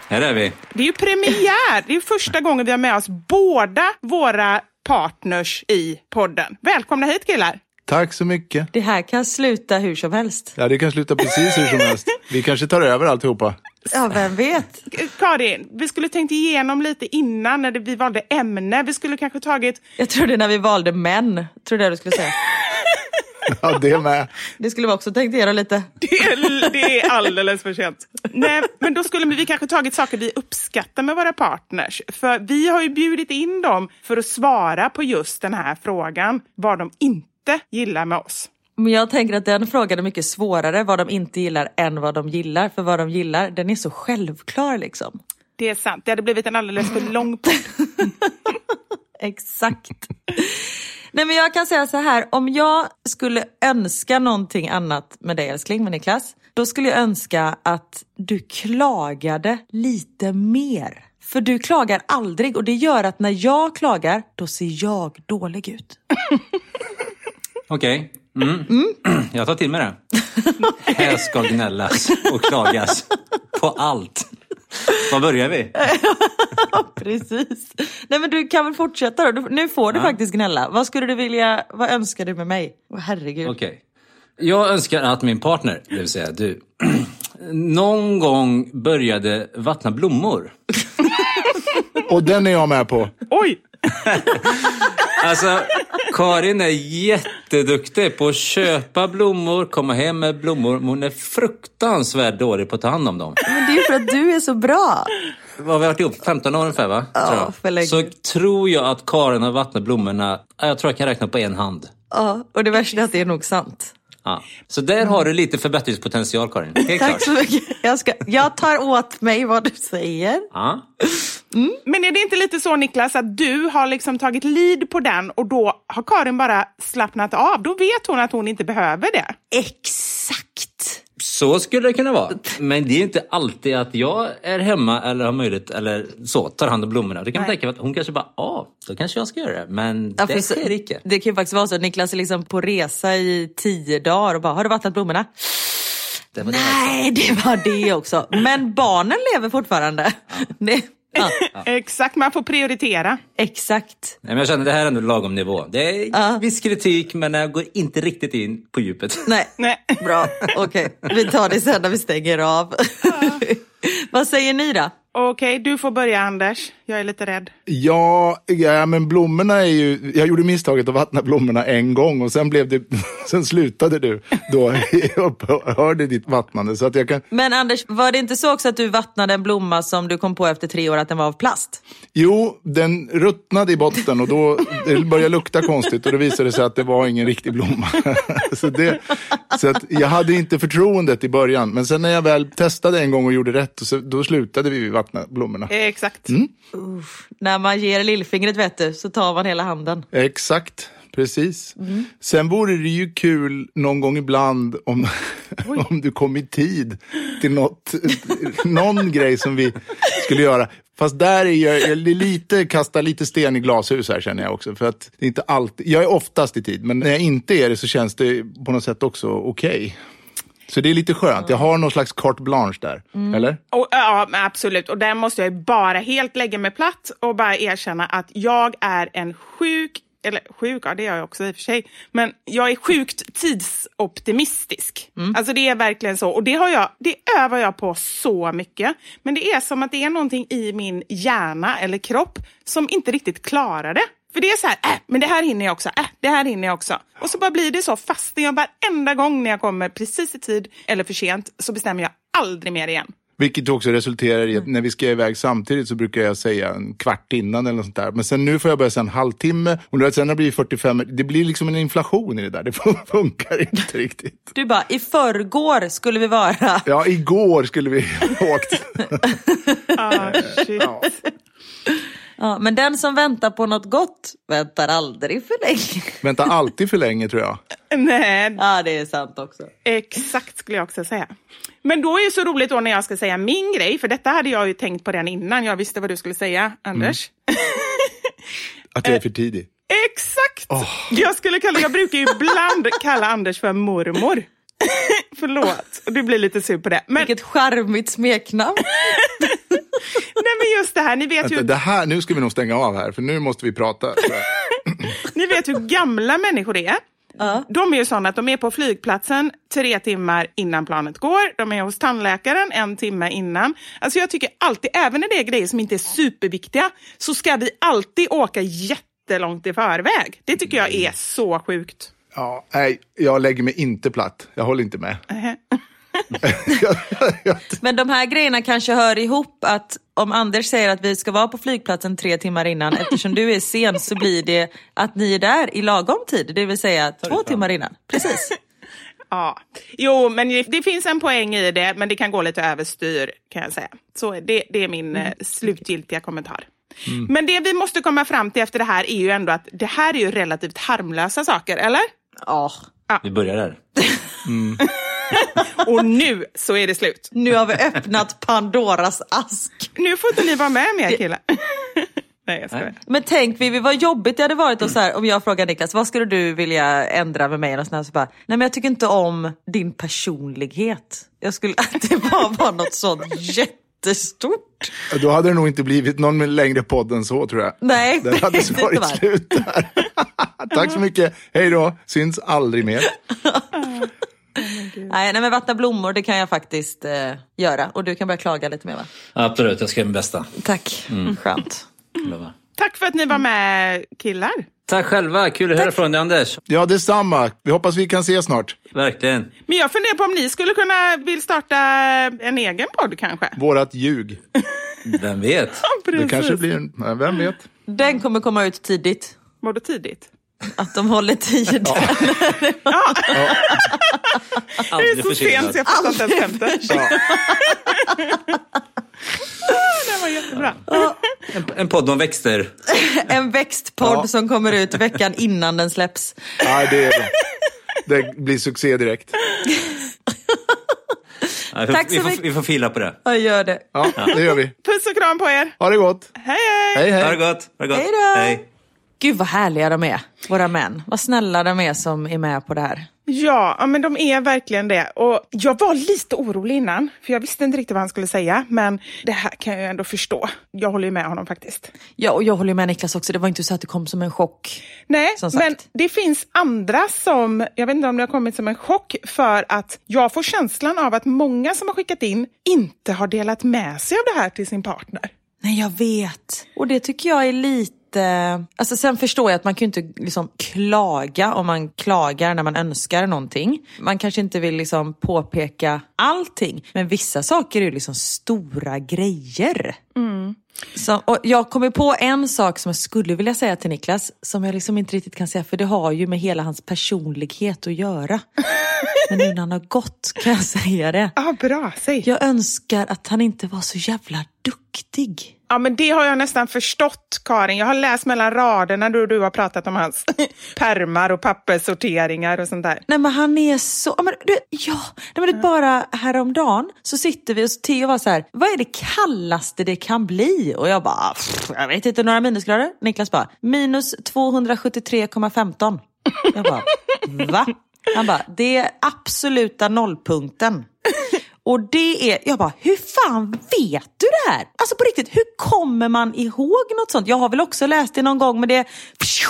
Här är vi. Det är ju premiär. Det är första gången vi har med oss båda våra partners i podden. Välkomna hit killar! Tack så mycket. Det här kan sluta hur som helst. Ja, det kan sluta precis hur som helst. Vi kanske tar över alltihopa. Ja, vem vet? Karin, vi skulle tänkt igenom lite innan när vi valde ämne. Vi skulle kanske tagit... Jag trodde när vi valde män, tror det du skulle säga. Ja, det med. Det skulle vi också tänkt göra lite. Det är, det är alldeles för sent. Nej, men då skulle vi kanske tagit saker vi uppskattar med våra partners. För vi har ju bjudit in dem för att svara på just den här frågan. Vad de inte gillar med oss. Men jag tänker att den frågan är mycket svårare vad de inte gillar än vad de gillar. För vad de gillar, den är så självklar liksom. Det är sant. Det hade blivit en alldeles för lång Exakt. Nej men jag kan säga så här, om jag skulle önska någonting annat med dig älskling, med Niklas, då skulle jag önska att du klagade lite mer. För du klagar aldrig och det gör att när jag klagar, då ser jag dålig ut. Okej. Okay. Mm. Mm. Jag tar till mig det. Här ska gnällas och klagas på allt. Var börjar vi? Precis. Nej men du kan väl fortsätta då. Nu får du ja. faktiskt gnälla. Vad skulle du vilja, vad önskar du med mig? Oh, herregud. Okej. Okay. Jag önskar att min partner, det vill säga du, någon gång började vattna blommor. Och den är jag med på. Oj! alltså, Karin är jätteduktig på att köpa blommor, komma hem med blommor. Men hon är fruktansvärt dålig på att ta hand om dem. Men det är ju för att du är så bra. Vad har vi varit ihop? 15 år ungefär va? Ja, för länge. Så tror jag att Karin har vattnat blommorna, ja, jag tror jag kan räkna på en hand. Ja, och det värsta är att det är nog sant. Ja. Så där har du lite förbättringspotential Karin. Helt Tack klart. så mycket. Jag, ska, jag tar åt mig vad du säger. Ja. Men är det inte lite så Niklas att du har liksom tagit lead på den och då har Karin bara slappnat av? Då vet hon att hon inte behöver det. Exakt. Så skulle det kunna vara. Men det är inte alltid att jag är hemma eller har möjlighet eller så, tar hand om blommorna. Det kan man tänka att hon kanske bara, ja, då kanske jag ska göra det. Men Ja, det sker icke. Det kan ju faktiskt vara så att Niklas är liksom på resa i tio dagar och bara, har du vattnat blommorna? Det var det Nej, det var det också. Men barnen lever fortfarande. Det, ja, Exakt, man får prioritera. exakt. Nej, men jag känner det här är ändå lagom nivå. Det är Ja. viss kritik men jag går inte riktigt in på djupet. Nej, Nej. bra. Okej, vi tar det sen när vi stänger av. Vad säger ni då? Okej, du får börja Anders. Jag är lite rädd. Ja, ja, men blommorna är ju... Jag gjorde misstaget att vattna blommorna en gång och sen, blev det, sen slutade du då upphörde ditt vattnande. Så att jag kan, Men Anders, var det inte så också att du vattnade en blomma som du kom på efter tre år att den var av plast? jo, den ruttnade i botten och då började lukta konstigt och då visade det sig att det var ingen riktig blomma. så det, så att jag hade inte förtroendet i början, men sen när jag väl testade en gång och gjorde rätt, så, då slutade vi vattna blommorna. Eh, Exakt. När man ger lillfingret vet du, så tar man hela handen. Exakt, precis. Sen vore det ju kul någon gång ibland om, om du kom i tid till något, någon grej som vi skulle göra. Fast där är jag, jag är lite, kastar lite sten i glashus här känner jag också. För att det är inte alltid, jag är oftast i tid, men när jag inte är det så känns det på något sätt också okej. Så det är lite skönt, jag har någon slags carte blanche där. Eller? Och, ja, absolut. Och där måste jag bara helt lägga mig platt och bara erkänna att jag är en sjuk, eller sjuk, ja det är jag också i och för sig, men jag är sjukt tidsoptimistisk. Alltså det är verkligen så. Och det, har jag, det övar jag på så mycket. Men det är som att det är någonting i min hjärna eller kropp som inte riktigt klarar det. För det är så här, äh, men det här hinner jag också, äh, det här hinner jag också. Och så bara blir det så, fastän jag varenda gång när jag kommer precis i tid eller för sent så bestämmer jag aldrig mer igen. Vilket också resulterar i att när vi ska iväg samtidigt så brukar jag säga en kvart innan eller något sånt där. Men sen nu får jag börja säga en halvtimme och nu, sen när det blir 45, det blir liksom en inflation i det där. Det funkar inte riktigt. Du bara, i förrgår skulle vi vara. Ja, igår skulle vi ha åkt. Ah, shit. Ja, men den som väntar på något gott väntar aldrig för länge. Vänta alltid för länge tror jag. Nej, Ja, det är sant också. exakt skulle jag också säga. Men då är det så roligt då när jag ska säga min grej, för detta hade jag ju tänkt på redan innan jag visste vad du skulle säga, Anders. Att jag är för tidig. Exakt! Jag, skulle kalla, jag brukar ju ibland kalla Anders för mormor. Förlåt, du blir lite sur på det. Men, Vilket charmigt smeknamn. nej, men just det här, ni vet, Vänta, ju, det här, nu ska vi nog stänga av här för nu måste vi prata. ni vet hur gamla människor är. De är ju sådana att de är på flygplatsen tre timmar innan planet går. De är hos tandläkaren en timme innan. Alltså jag tycker alltid, även när det är grejer som inte är superviktiga, så ska vi alltid åka jättelångt i förväg. Det tycker jag är så sjukt. Ja, nej, jag lägger mig inte platt. Jag håller inte med. Men de här grejerna kanske hör ihop att om Anders säger att vi ska vara på flygplatsen tre timmar innan, eftersom du är sen så blir det att ni är där i lagom tid, det vill säga två timmar innan. Precis. Ja, jo, men det finns en poäng i det, men det kan gå lite överstyr kan jag säga. Så det, det är min eh, slutgiltiga kommentar. Men det vi måste komma fram till efter det här är ju ändå att det här är ju relativt harmlösa saker, eller? Ja, Vi börjar där. Och nu så är det slut. nu har vi öppnat Pandoras ask. Nu får inte ni vara med mer killar. Nej, jag skojar. Men tänk Vivi, vad jobbigt det hade varit och så här, om jag frågar Niklas, vad skulle du vilja ändra med mig? Och så bara, Nej men jag tycker inte om din personlighet. Jag skulle att det bara var något sånt jättestort. Då hade det nog inte blivit någon längre podd än så tror jag. Nej, Det hade det varit var- slut där. Tack så mycket. Hej då. Syns aldrig mer. Nej, nej men vattna blommor det kan jag faktiskt eh, göra och du kan börja klaga lite mer va? Absolut, jag ska göra mitt bästa. Tack, skönt. Lovar. Tack för att ni var med killar. Tack själva, kul att höra från dig Anders. Ja, detsamma. Vi hoppas vi kan ses snart. Verkligen. Men jag funderar på om ni skulle kunna vill starta en egen podd kanske? Vårat ljug. Vem vet? Det kanske blir en... ja, Vem vet? Den kommer komma ut tidigt. Vadå tidigt? Att de håller tiden. Det är så sent så jag fattar inte ens skämtet. Ja. Det var jättebra. En, en podd om växter. En växtpodd Ja. som kommer ut veckan innan den släpps. Nej, det, är det blir succé direkt. Ja, vi, får, Tack så vi, får, vi får fila på det. Jag gör det. Ja, det gör vi. Puss och kram på er. Ha det gott. Hej hej! Hej, Ha hej. det gott. Ha det gott. Hej då. Hej. Gud vad härliga de är, våra män. Vad snälla de är som är med på det här. Ja, men de är verkligen det. Och jag var lite orolig innan, för jag visste inte riktigt vad han skulle säga. Men det här kan jag ändå förstå. Jag håller med honom faktiskt. Ja, och jag håller med Niklas också. Det var inte så att det kom som en chock. Nej, men det finns andra som, jag vet inte om det har kommit som en chock, för att jag får känslan av att många som har skickat in inte har delat med sig av det här till sin partner. Nej, jag vet. Och det tycker jag är lite... Alltså sen förstår jag att man kan ju inte liksom klaga om man klagar när man önskar någonting. Man kanske inte vill liksom påpeka allting. Men vissa saker är ju liksom stora grejer. Så, och jag kommer på en sak som jag skulle vilja säga till Niklas, som jag liksom inte riktigt kan säga, för det har ju med hela hans personlighet att göra. Men nu när han har gått kan jag säga det. Ja, bra, säg. Jag önskar att han inte var så jävla duktig. Ja, men det har jag nästan förstått, Karin. Jag har läst mellan raderna då du har pratat om hans permar och papperssorteringar och sånt där. Nej men han är så, ja, men, du, ja, nej, men bara häromdagen så sitter vi och Theo var så här, vad är det kallaste det kan bli? Och jag bara, "Pff, jag vet inte, några minusgrader? Niklas bara, minus 273,15. Jag bara, va? Han bara, det är absoluta nollpunkten. Och det är, jag bara, hur fan vet du det här? Alltså på riktigt, hur kommer man ihåg något sånt? Jag har väl också läst det någon gång men det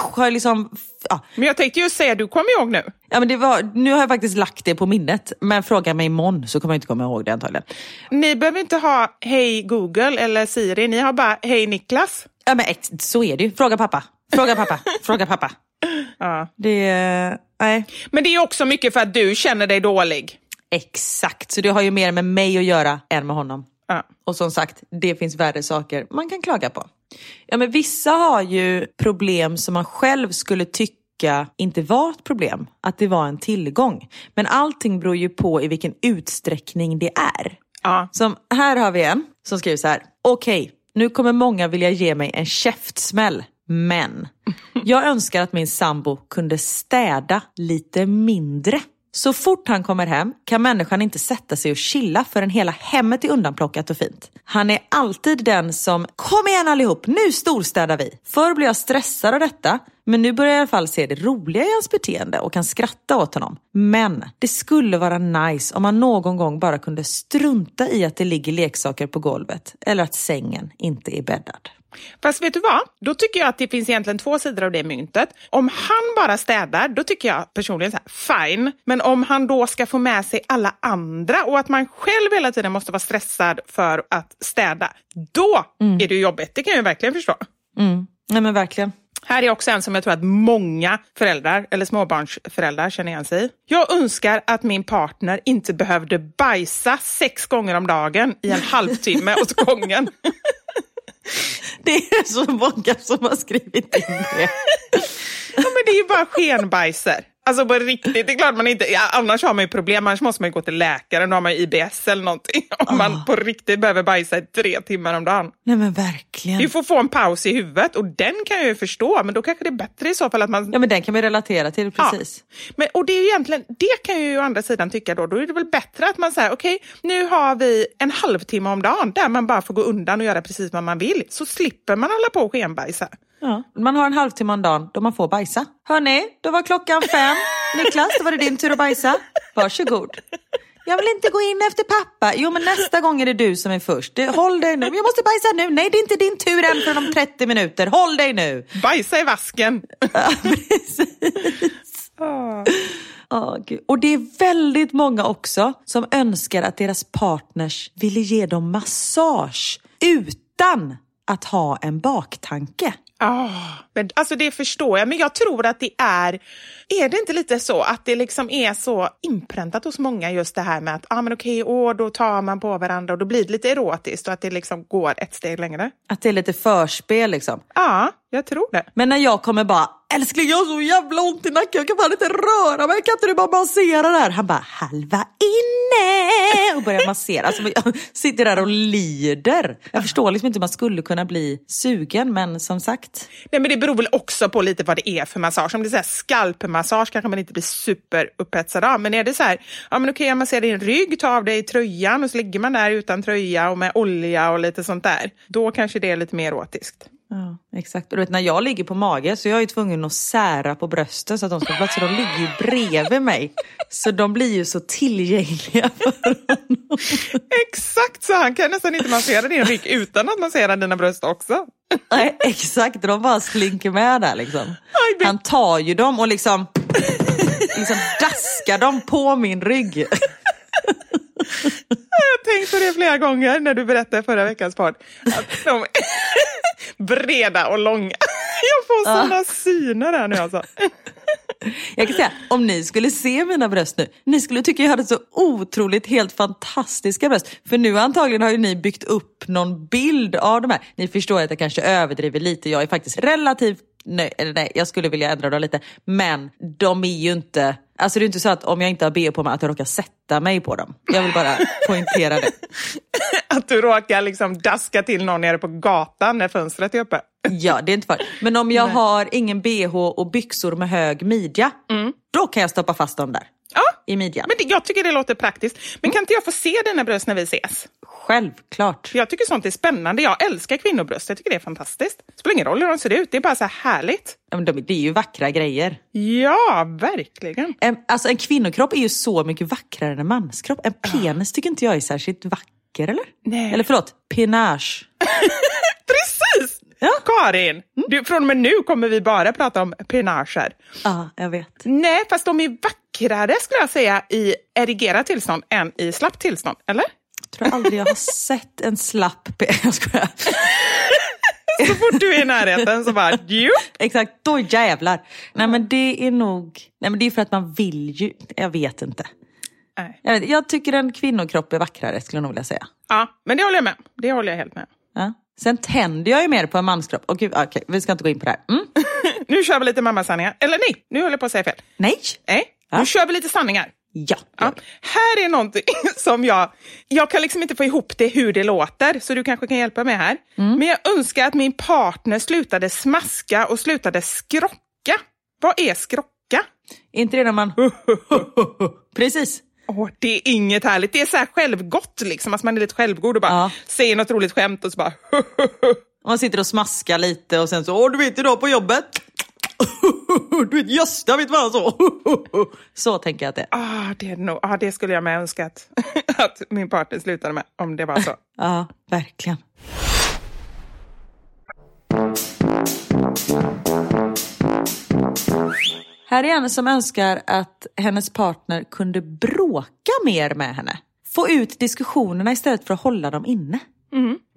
har jag liksom, ja, Men jag tänkte ju säga, du kommer ihåg nu. Ja, men det var, nu har jag faktiskt lagt det på minnet, men fråga mig imorgon så kommer jag inte komma ihåg det antagligen. Ni behöver inte ha Hej Google eller Siri, ni har bara Hej Niklas. Ja, men så är det ju. Fråga pappa. Fråga pappa. Fråga pappa. Ja. Det, nej, Men det är också mycket för att du känner dig dålig. Exakt. Så det har ju mer med mig att göra än med honom. Ja. Och som sagt, det finns värre saker man kan klaga på. Ja, men vissa har ju problem som man själv skulle tycka inte var ett problem, att det var en tillgång. Men allting beror ju på i vilken utsträckning det är. Ja. Som, här har vi en som skriver så här. Okej, nu kommer många vilja ge mig en käftsmäll. Men jag önskar att min sambo kunde städa lite mindre. Så fort han kommer hem kan människan inte sätta sig och chilla förrän hela hemmet är undanplockat och fint. Han är alltid den som, kom igen allihop, nu storstädar vi. Förr blev jag stressad av detta, men nu börjar jag i alla fall se det roliga i hans beteende och kan skratta åt honom. Men det skulle vara nice om man någon gång bara kunde strunta i att det ligger leksaker på golvet eller att sängen inte är bäddad. Fast vet du vad? Då tycker jag att det finns egentligen två sidor av det myntet. Om han bara städar, då tycker jag personligen så här, fine. Men om han då ska få med sig alla andra och att man själv hela tiden måste vara stressad för att städa, då är det jobbigt. Det kan jag verkligen förstå. Mm. Nej men verkligen. Här är också en som jag tror att många föräldrar eller småbarnsföräldrar känner igen sig i. Jag önskar att min partner inte behövde bajsa sex gånger om dagen i en halvtimme åt gången. Det är så många som har skrivit in det. Ja, men det är ju bara skenbajser. Alltså på riktigt, det är klart man inte... Ja, annars har man ju problem, annars måste man ju gå till läkaren, då har man ju IBS eller någonting. Om man på riktigt behöver bajsa i tre timmar om dagen. Nej men verkligen. Du får få en paus i huvudet och den kan jag ju förstå, men då kanske det är bättre i så fall att man... Ja men den kan vi relatera till precis. Ja. Men, och det är ju egentligen, det kan jag ju å andra sidan tycka då, då är det väl bättre att man säger okej, nu har vi en halvtimme om dagen där man bara får gå undan och göra precis vad man vill, så slipper man hålla på och skenbajsa. Ja. Man har en halvtimme om dagen då man får bajsa. Hörni, då var klockan fem. Niklas, då var det din tur att bajsa. Varsågod. Jag vill inte gå in efter pappa. Jo, men nästa gång är det du som är först. Du, håll dig nu. Jag måste bajsa nu. Nej, det är inte din tur än förrän om 30 minuter. Håll dig nu. Bajsa i vasken! Ja, precis. Åh, Gud. Och det är väldigt många också som önskar att deras partners ville ge dem massage utan att ha en baktanke. Ah, men, alltså det förstår jag, men jag tror att det är... Är det inte lite så att det liksom är så inpräntat hos många just det här med att ah, men okej, åh, då tar man på varandra och då blir det lite erotiskt och att det liksom går ett steg längre? Att det är lite förspel liksom. Ja, jag tror det. Men när jag kommer bara, älskling jag har så jävla ont i nacken, jag kan fan inte röra mig, kan inte du bara massera där? Han bara, halva inne! Och börjar massera. Alltså, jag sitter där och lider. Jag förstår liksom inte hur man skulle kunna bli sugen, men som sagt. Nej, men det beror väl också på lite vad det är för massage. Om det är så skalpmassage kanske man inte blir superupphetsad av. Men är det så här, ja men okej jag masserar din rygg, ta av dig tröjan och så ligger man där utan tröja och med olja och lite sånt där. Då kanske det är lite mer erotiskt. Ja, exakt. Och du vet, när jag ligger på mage så jag är jag tvungen att sära på brösten så att de ska få plats. Så de ligger ju bredvid mig. Så de blir ju så tillgängliga för honom. Exakt, så han kan nästan inte massera din rygg utan att massera dina bröst också. Nej, exakt. De bara slinker med där liksom. Han tar ju dem och liksom, liksom daskar dem på min rygg. Jag har tänkt på det flera gånger när du berättade förra veckans podd. Att de breda och långa. Jag får sådana syner här nu alltså. Jag kan säga, om ni skulle se mina bröst nu, ni skulle tycka jag hade så otroligt helt fantastiska bröst. För nu antagligen har ju ni byggt upp någon bild av de här. Ni förstår att jag kanske överdriver lite, jag är faktiskt relativt nöjd, nej, jag skulle vilja ändra dem lite. Men de är ju inte, alltså det är inte så att om jag inte har bh på mig att jag råkar sätta mig på dem. Jag vill bara poängtera det. Att du råkar liksom daska till någon nere på gatan när fönstret är uppe. Ja, det är inte farligt. Men om jag har ingen bh och byxor med hög midja, då kan jag stoppa fast dem där. Ja, I midjan. men det, jag tycker det låter praktiskt. Men kan inte jag få se dina bröst när vi ses? Självklart. Jag tycker sånt är spännande. Jag älskar kvinnobröst. Jag tycker det är fantastiskt. Det spelar ingen roll hur de ser ut. Det är bara så här härligt. Ja, men de, det är ju vackra grejer. Ja, verkligen. En, alltså en kvinnokropp är ju så mycket vackrare än en manskropp. En penis tycker inte jag är särskilt vacker, eller? Nej. Eller förlåt, penage. Precis! Ja. Karin, du, från och med nu kommer vi bara prata om penager. Ja, jag vet. Nej, fast de är vackrare skulle jag säga i erigerat tillstånd än i slappt tillstånd, eller? Jag tror aldrig jag har sett en slapp. Jag skojar. Så fort du är i närheten så bara, ju. Exakt, då jävlar. Nej men det är nog, nej men det är för att man vill ju, jag vet inte. Nej. Jag, vet, jag tycker en kvinnokropp är vackrare skulle jag nog vilja säga. Ja, men det håller jag med Det håller jag helt med Ja. Sen tänder jag ju mer på en manskropp. Och gud, okej, vi ska inte gå in på det här. Mm. Nu kör vi lite mammasanningar. Eller nej, nu håller jag på att säga fel. Nej. Nej, nu Ja. kör vi lite sanningar. Ja. Ja. Här är någonting som jag... Jag kan liksom inte få ihop det hur det låter, så du kanske kan hjälpa mig här. Mm. Men jag önskar att min partner slutade smaska och slutade skrocka. Vad är skrocka? Inte det när man... Precis. Åh, det är inget härligt. Det är så här självgott, liksom. Alltså man är lite självgod och bara Ja. säger något roligt skämt och så bara... Man sitter och smaskar lite och sen så, åh du vet idag på jobbet. Du vet Gösta vet vad han så. Så tänker jag att det är. ah, det, är nog, ah, det skulle jag med önska att, att min partner slutade med, om det var så. Ja, verkligen. Här är en som önskar att hennes partner kunde bråka mer med henne. Få ut diskussionerna istället för att hålla dem inne.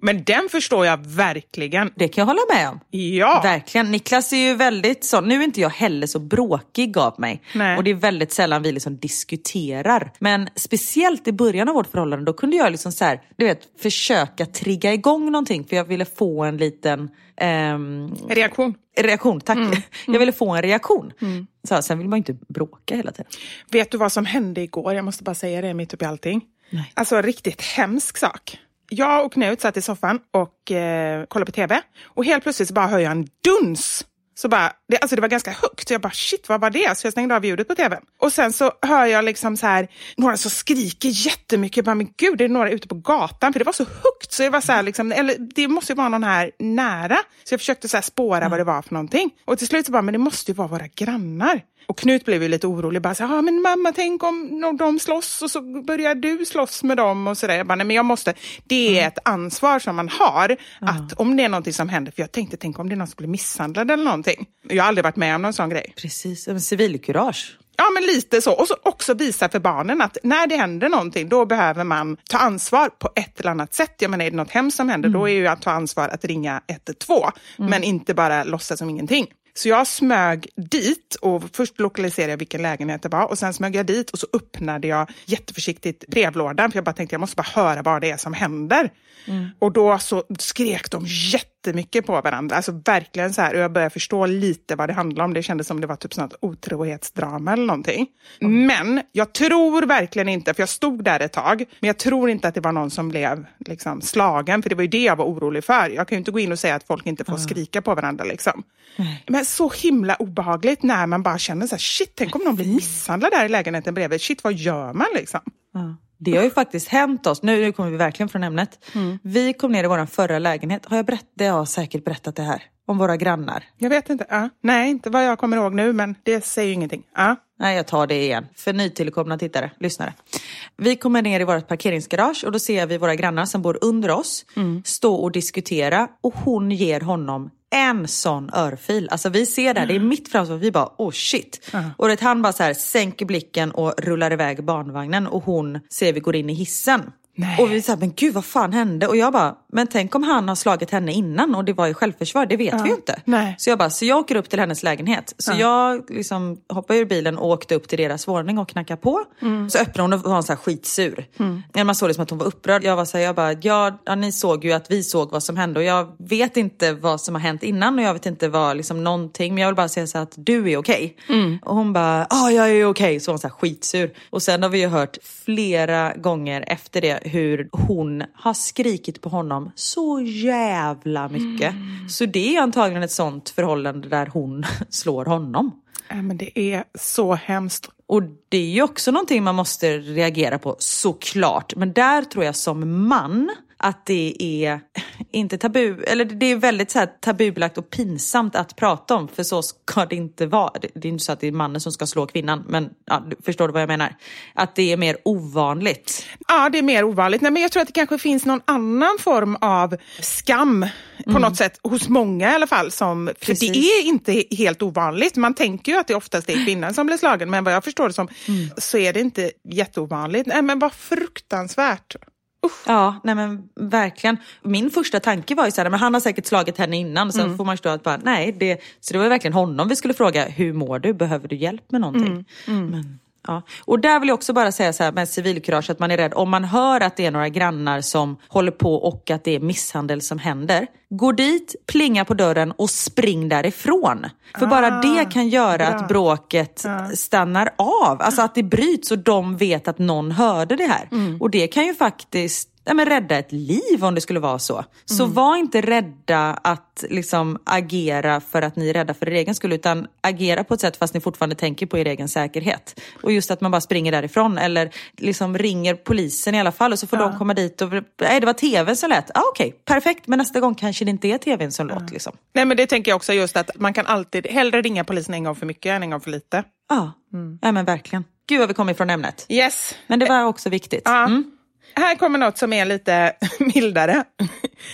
Men den förstår jag verkligen. Det kan jag hålla med om. Ja, Verkligen. Niklas är ju väldigt sån, nu är inte jag heller så bråkig av mig. Nej. Och det är väldigt sällan vi liksom diskuterar. Men speciellt i början av vårt förhållande, då kunde jag liksom så här, du vet, försöka trigga igång någonting. För jag ville få en liten ehm, reaktion. reaktion. Tack. Jag ville få en reaktion. Så, sen vill man ju inte bråka hela tiden. Vet du vad som hände igår? Jag måste bara säga det mitt uppe i allting. Nej. Alltså riktigt hemsk sak. Jag och Knut satt i soffan och eh, kollade på tv och helt plötsligt bara hör jag en duns. Så bara, det, alltså det var ganska högt, så jag bara shit vad var det? Så jag stängde av ljudet på tvn. Och sen så hör jag liksom så här, några som skriker jättemycket. Jag bara, men gud, det är några ute på gatan? För det var så högt, så jag var så här, liksom, eller det måste ju vara någon här nära. Så jag försökte så här spåra vad det var för någonting. Och till slut så bara, men det måste ju vara våra grannar. Och Knut blev ju lite orolig, bara så ah, men mamma tänk om de slåss och så börjar du slåss med dem och sådär. Jag bara, nej men jag måste, det är ett ansvar som man har, att om det är någonting som händer, för jag tänkte, tänk om det är någon som blir misshandlad eller någonting. Jag har aldrig varit med om någon sån grej. Precis, civilkurage. Ja, men lite så. Och så också visa för barnen att när det händer någonting, då behöver man ta ansvar på ett eller annat sätt. Jag menar, är det något hemskt som händer, då är ju att ta ansvar att ringa 112, men inte bara låtsas som ingenting. Så jag smög dit och först lokaliserade jag vilken lägenhet det var och sen smög jag dit och så öppnade jag jätteförsiktigt brevlådan för jag bara tänkte jag måste bara höra vad det är som händer. Och då så skrek de jättemycket på varandra, alltså verkligen så här och jag började förstå lite vad det handlade om. Det kändes som det var typ sånt otrohetsdrama eller någonting. Men jag tror verkligen inte, för jag stod där ett tag, men jag tror inte att det var någon som blev liksom, slagen, för det var ju det jag var orolig för. Jag kan ju inte gå in och säga att folk inte får skrika på varandra liksom. Men så himla obehagligt när man bara känner så här, shit, tänk om någon blir misshandlad där i lägenheten bredvid. Shit, vad gör man liksom? Det har ju faktiskt hänt oss, nu, nu kommer vi verkligen från ämnet. Vi kom ner i vår förra lägenhet, har jag berättat, det har jag säkert berättat det här, om våra grannar. Jag vet inte. Ja. Nej, inte vad jag kommer ihåg nu, men det säger ju ingenting. Ja. Nej, jag tar det igen. För nytillkomna tittare, lyssnare. Vi kommer ner i vårt parkeringsgarage och då ser vi våra grannar som bor under oss stå och diskutera och hon ger honom en sån örfil. Alltså vi ser det här, det är mitt framför vi bara oh shit. Och det, han bara så här sänker blicken och rullar iväg barnvagnen och hon ser vi går in i hissen. Nej. Och vi säger men gud vad fan hände? Och jag bara, men tänk om han har slagit henne innan och det var i självförsvar, det vet vi ju inte. Nej. Så jag bara, så jag åker upp till hennes lägenhet. Så jag liksom hoppade ur bilen och åkte upp till deras våning och knackade på. Så öppnade hon och var så här skitsur. Mm. Man såg det som att hon var upprörd. Jag var så här, jag bara, ja, ja, ni såg ju att vi såg vad som hände och jag vet inte vad som har hänt innan och jag vet inte vad, liksom någonting. Men jag vill bara säga så att du är okej. Och hon bara, ja jag är okej. Så var hon så här skitsur. Och sen har vi ju hört flera gånger efter det hur hon har skrikit på honom så jävla mycket. Så det är antagligen ett sånt förhållande där hon slår honom. Ja, men det är så hemskt. Och det är ju också någonting man måste reagera på såklart. Men där tror jag som man att det är inte tabu, eller det är väldigt så här tabubelagt och pinsamt att prata om för så ska det inte vara. Det är inte så att det är mannen som ska slå kvinnan men ja, förstår du vad jag menar? Att det är mer ovanligt. Ja, det är mer ovanligt. Nej, men jag tror att det kanske finns någon annan form av skam på något sätt, hos många i alla fall. Som, för Precis. det är inte helt ovanligt. Man tänker ju att det oftast är kvinnan som blir slagen, men vad jag förstår det som så är det inte jätteovanligt. Nej, men vad fruktansvärt. Ja, nej men verkligen. Min första tanke var ju så här, men han har säkert slagit henne innan. Sen får man förstå att bara, nej, det, så det var verkligen honom vi skulle fråga, hur mår du? Behöver du hjälp med någonting? Men, ja. Och där vill jag också bara säga så här med civilkurage, att man är rädd. Om man hör att det är några grannar som håller på och att det är misshandel som händer, gå dit, plinga på dörren och spring därifrån. För bara det kan göra att bråket stannar av. Alltså att det bryts och de vet att någon hörde det här. Och det kan ju faktiskt ja, men rädda ett liv om det skulle vara så. Så var inte rädda att liksom agera för att ni är rädda för er egen skull, utan agera på ett sätt fast ni fortfarande tänker på er egen säkerhet. Och just att man bara springer därifrån eller liksom ringer polisen i alla fall och så får de komma dit och nej det var tvn som lät. Ah, Okej, perfekt, men nästa gång kanske det inte är tvn som låter. Liksom. Nej, men det tänker jag också just att man kan alltid hellre ringa polisen en gång för mycket än en gång för lite. Ja, ja men verkligen. Gud vad vi kommer ifrån ämnet. Yes. Men det var också viktigt. Ja. Mm. Här kommer något som är lite mildare.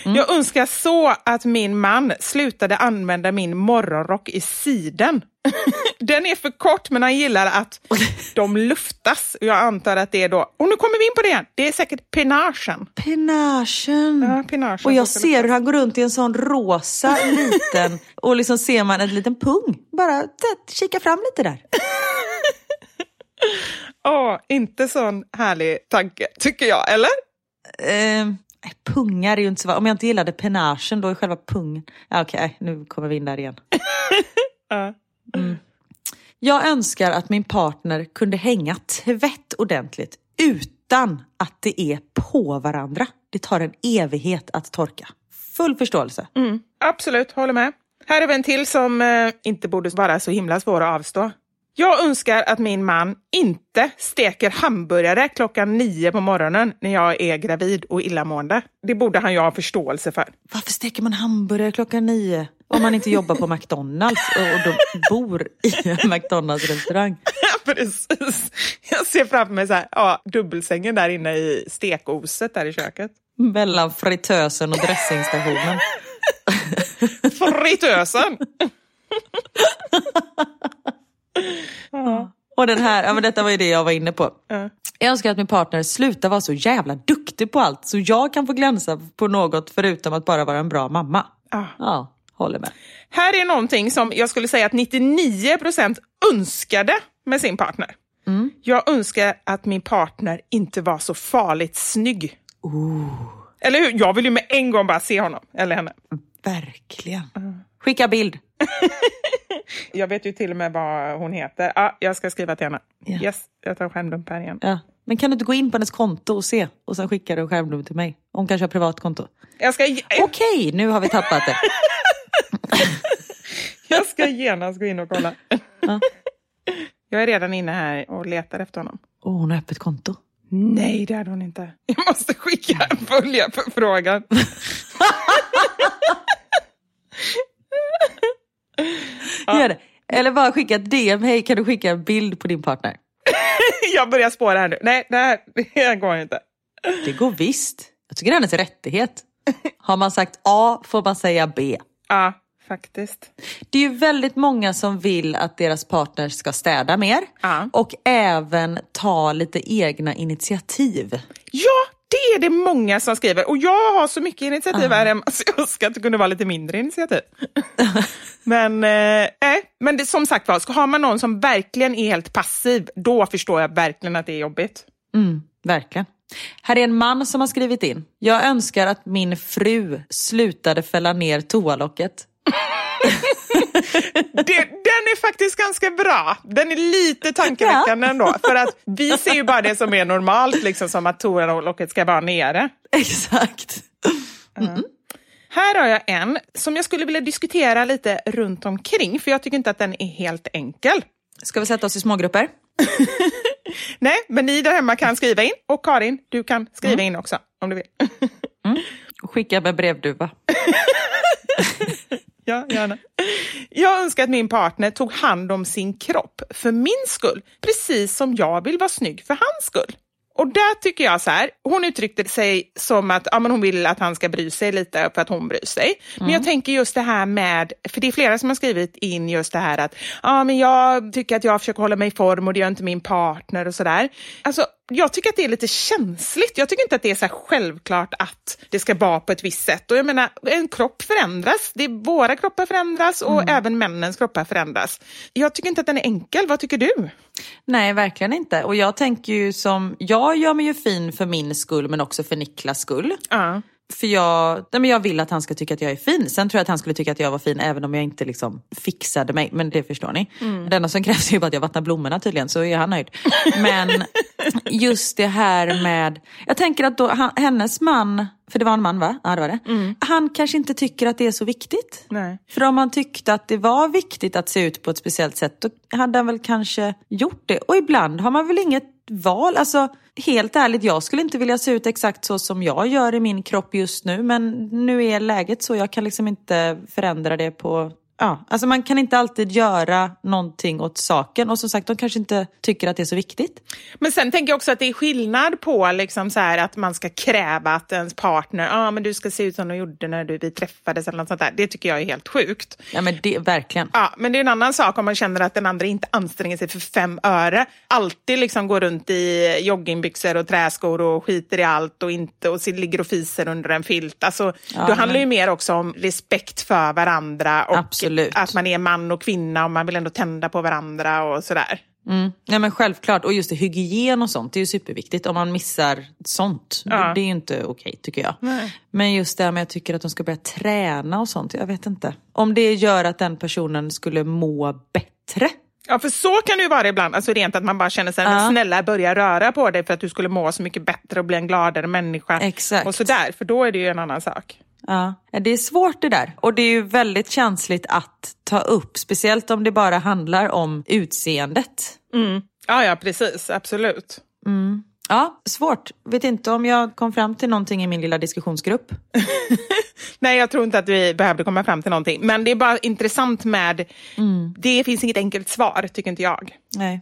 Jag önskar så att min man slutade använda min morgonrock i siden. Den är för kort, men han gillar att de luftas. Jag antar att det är då... Och nu kommer vi in på det igen. Det är säkert penagen. Penagen. Ja, penagen och jag ser hur han går runt i en sån rosa liten och liksom ser man en liten pung. Bara kika fram lite där. Åh, inte sån härlig tanke, tycker jag. Eller? Eh, pungar är ju inte så... Om jag inte gillade penagen då är själva pungen... Ja, Okej, nu kommer vi in där igen. Ja. Jag önskar att min partner kunde hänga tvätt ordentligt utan att det är på varandra. Det tar en evighet att torka. Full förståelse. Absolut, håller med. Här är vi en till som eh, inte borde vara så himla svår att avstå. Jag önskar att min man inte steker hamburgare klockan nio på morgonen när jag är gravid och illamående. Det borde han ju ha förståelse för. Varför steker man hamburgare klockan nio? Om man inte jobbar på McDonalds och och då bor i en McDonalds-restaurang. Precis. Jag ser framför mig så här, ja, dubbelsängen där inne i stekoset där i köket. Mellan fritösen och dressingstationen. Fritösen! Och den här, ja, men detta var ju det jag var inne på. Ja. Jag önskar att min partner slutar vara så jävla duktig på allt så jag kan få glänsa på något förutom att bara vara en bra mamma. Ja. Ja, håller med. Här är någonting som jag skulle säga att 99 procent önskade med sin partner. Jag önskar att min partner inte var så farligt snygg. Eller hur? Jag vill ju med en gång bara se honom, eller henne. Verkligen. Skicka bild. Jag vet ju till och med vad hon heter. Ja, jag ska skriva till henne. Ja. Yes, jag tar skärmdump här igen. Ja. Men kan du inte gå in på hennes konto och se och sen skicka en skärmdump till mig? Hon kanske har privat konto. Jag ska, Okej, nu har vi tappat det. jag ska genast gå in och kolla. Ja. Jag är redan inne här och letar efter honom. Oh, hon har öppet konto. Nej, det hade hon inte. Jag måste skicka en följarförfrågan. Gör det. Eller bara skicka ett DM. Hej, kan du skicka en bild på din partner? Jag börjar spåra här nu. Nej, det här, det här går inte. Det går visst. Jag tycker det är hennes rättighet. Har man sagt A får man säga B. Ja, faktiskt. Det är ju väldigt många som vill att deras partner ska städa mer Ja. och även ta lite egna initiativ. Ja, det är det många som skriver. Och jag har så mycket initiativ här hemma så jag önskar att det kunde vara lite mindre initiativ. men eh, nej, men det, som sagt var, har man någon som verkligen är helt passiv, då förstår jag verkligen att det är jobbigt. Mm, verkligen. Här är en man som har skrivit in. Jag önskar att min fru slutade fälla ner toalocket. Det, den är faktiskt ganska bra. Den är lite tankeväckande ändå. För att vi ser ju bara det som är normalt, liksom som att toalocket ska vara nere. Exakt. Här har jag en som jag skulle vilja diskutera lite runt omkring, för jag tycker inte att den är helt enkel. Ska vi sätta oss i smågrupper? Nej, men ni där hemma kan skriva in och Karin, du kan skriva in också om du vill. Skicka med brevduva. Ja, gärna. Jag önskar att min partner tog hand om sin kropp för min skull, precis som jag vill vara snygg för hans skull. Och där tycker jag så här, hon uttryckte sig som att ja, men hon vill att han ska bry sig lite för att hon bryr sig. Men jag tänker just det här med, för det är flera som har skrivit in just det här att ja, men jag tycker att jag försöker hålla mig i form och det gör inte min partner och sådär. Alltså, jag tycker att det är lite känsligt. Jag tycker inte att det är så självklart att det ska vara på ett visst sätt. Och jag menar, en kropp förändras. Det är, våra kroppar förändras och även männens kroppar förändras. Jag tycker inte att den är enkel. Vad tycker du? Nej, verkligen inte. Och jag tänker ju som, jag gör mig ju fin för min skull men också för Niklas skull. Ja. För jag, nej men jag vill att han ska tycka att jag är fin. Sen tror jag att han skulle tycka att jag var fin även om jag inte liksom fixade mig. Men det förstår ni. Det enda som krävs är bara att jag vattnar blommorna tydligen så är han nöjd. Men just det här med, jag tänker att då, han, hennes man, för det var en man va? Ja det var det. Han kanske inte tycker att det är så viktigt. Nej. För om han tyckte att det var viktigt att se ut på ett speciellt sätt då hade han väl kanske gjort det. Och ibland har man väl inget val. Alltså helt ärligt, jag skulle inte vilja se ut exakt så som jag gör i min kropp just nu. Men nu är läget så, jag kan liksom inte förändra det på Ja, alltså man kan inte alltid göra någonting åt saken och som sagt de kanske inte tycker att det är så viktigt. Men sen tänker jag också att det är skillnad på liksom så här att man ska kräva att ens partner, ja ah, men du ska se ut som du gjorde när du, vi träffades eller något sånt där. Det tycker jag är helt sjukt. Ja men det, verkligen. Ja, men det är en annan sak om man känner att den andra inte anstränger sig för fem öre. Alltid liksom går runt i joggingbyxor och träskor och skiter i allt och inte och ligger och fiser under en filt. Alltså, Ja, då men- handlar det ju mer också om respekt för varandra och Absolut. Att man är man och kvinna och man vill ändå tända på varandra och sådär. Mm. Nej men självklart, och just det, hygien och sånt är ju superviktigt. Om man missar sånt, Ja. det, är ju inte okej tycker jag. Nej. Men just det här med att jag tycker att de ska börja träna och sånt, jag vet inte. Om det gör att den personen skulle må bättre. Ja, för så kan det ju vara ibland. Alltså rent att man bara känner sig, Ja. snälla börja röra på dig för att du skulle må så mycket bättre och bli en gladare människa. Exakt. Och sådär, för då är det ju en annan sak. Ja. Det är svårt det där. Och det är ju väldigt känsligt att ta upp, speciellt om det bara handlar om utseendet. Ja, ja, precis. Absolut. Ja, svårt. Vet inte om jag kom fram till någonting i min lilla diskussionsgrupp. Nej, jag tror inte att vi behövde komma fram till någonting. Men det är bara intressant med... Det finns inget enkelt svar, tycker inte jag. Nej.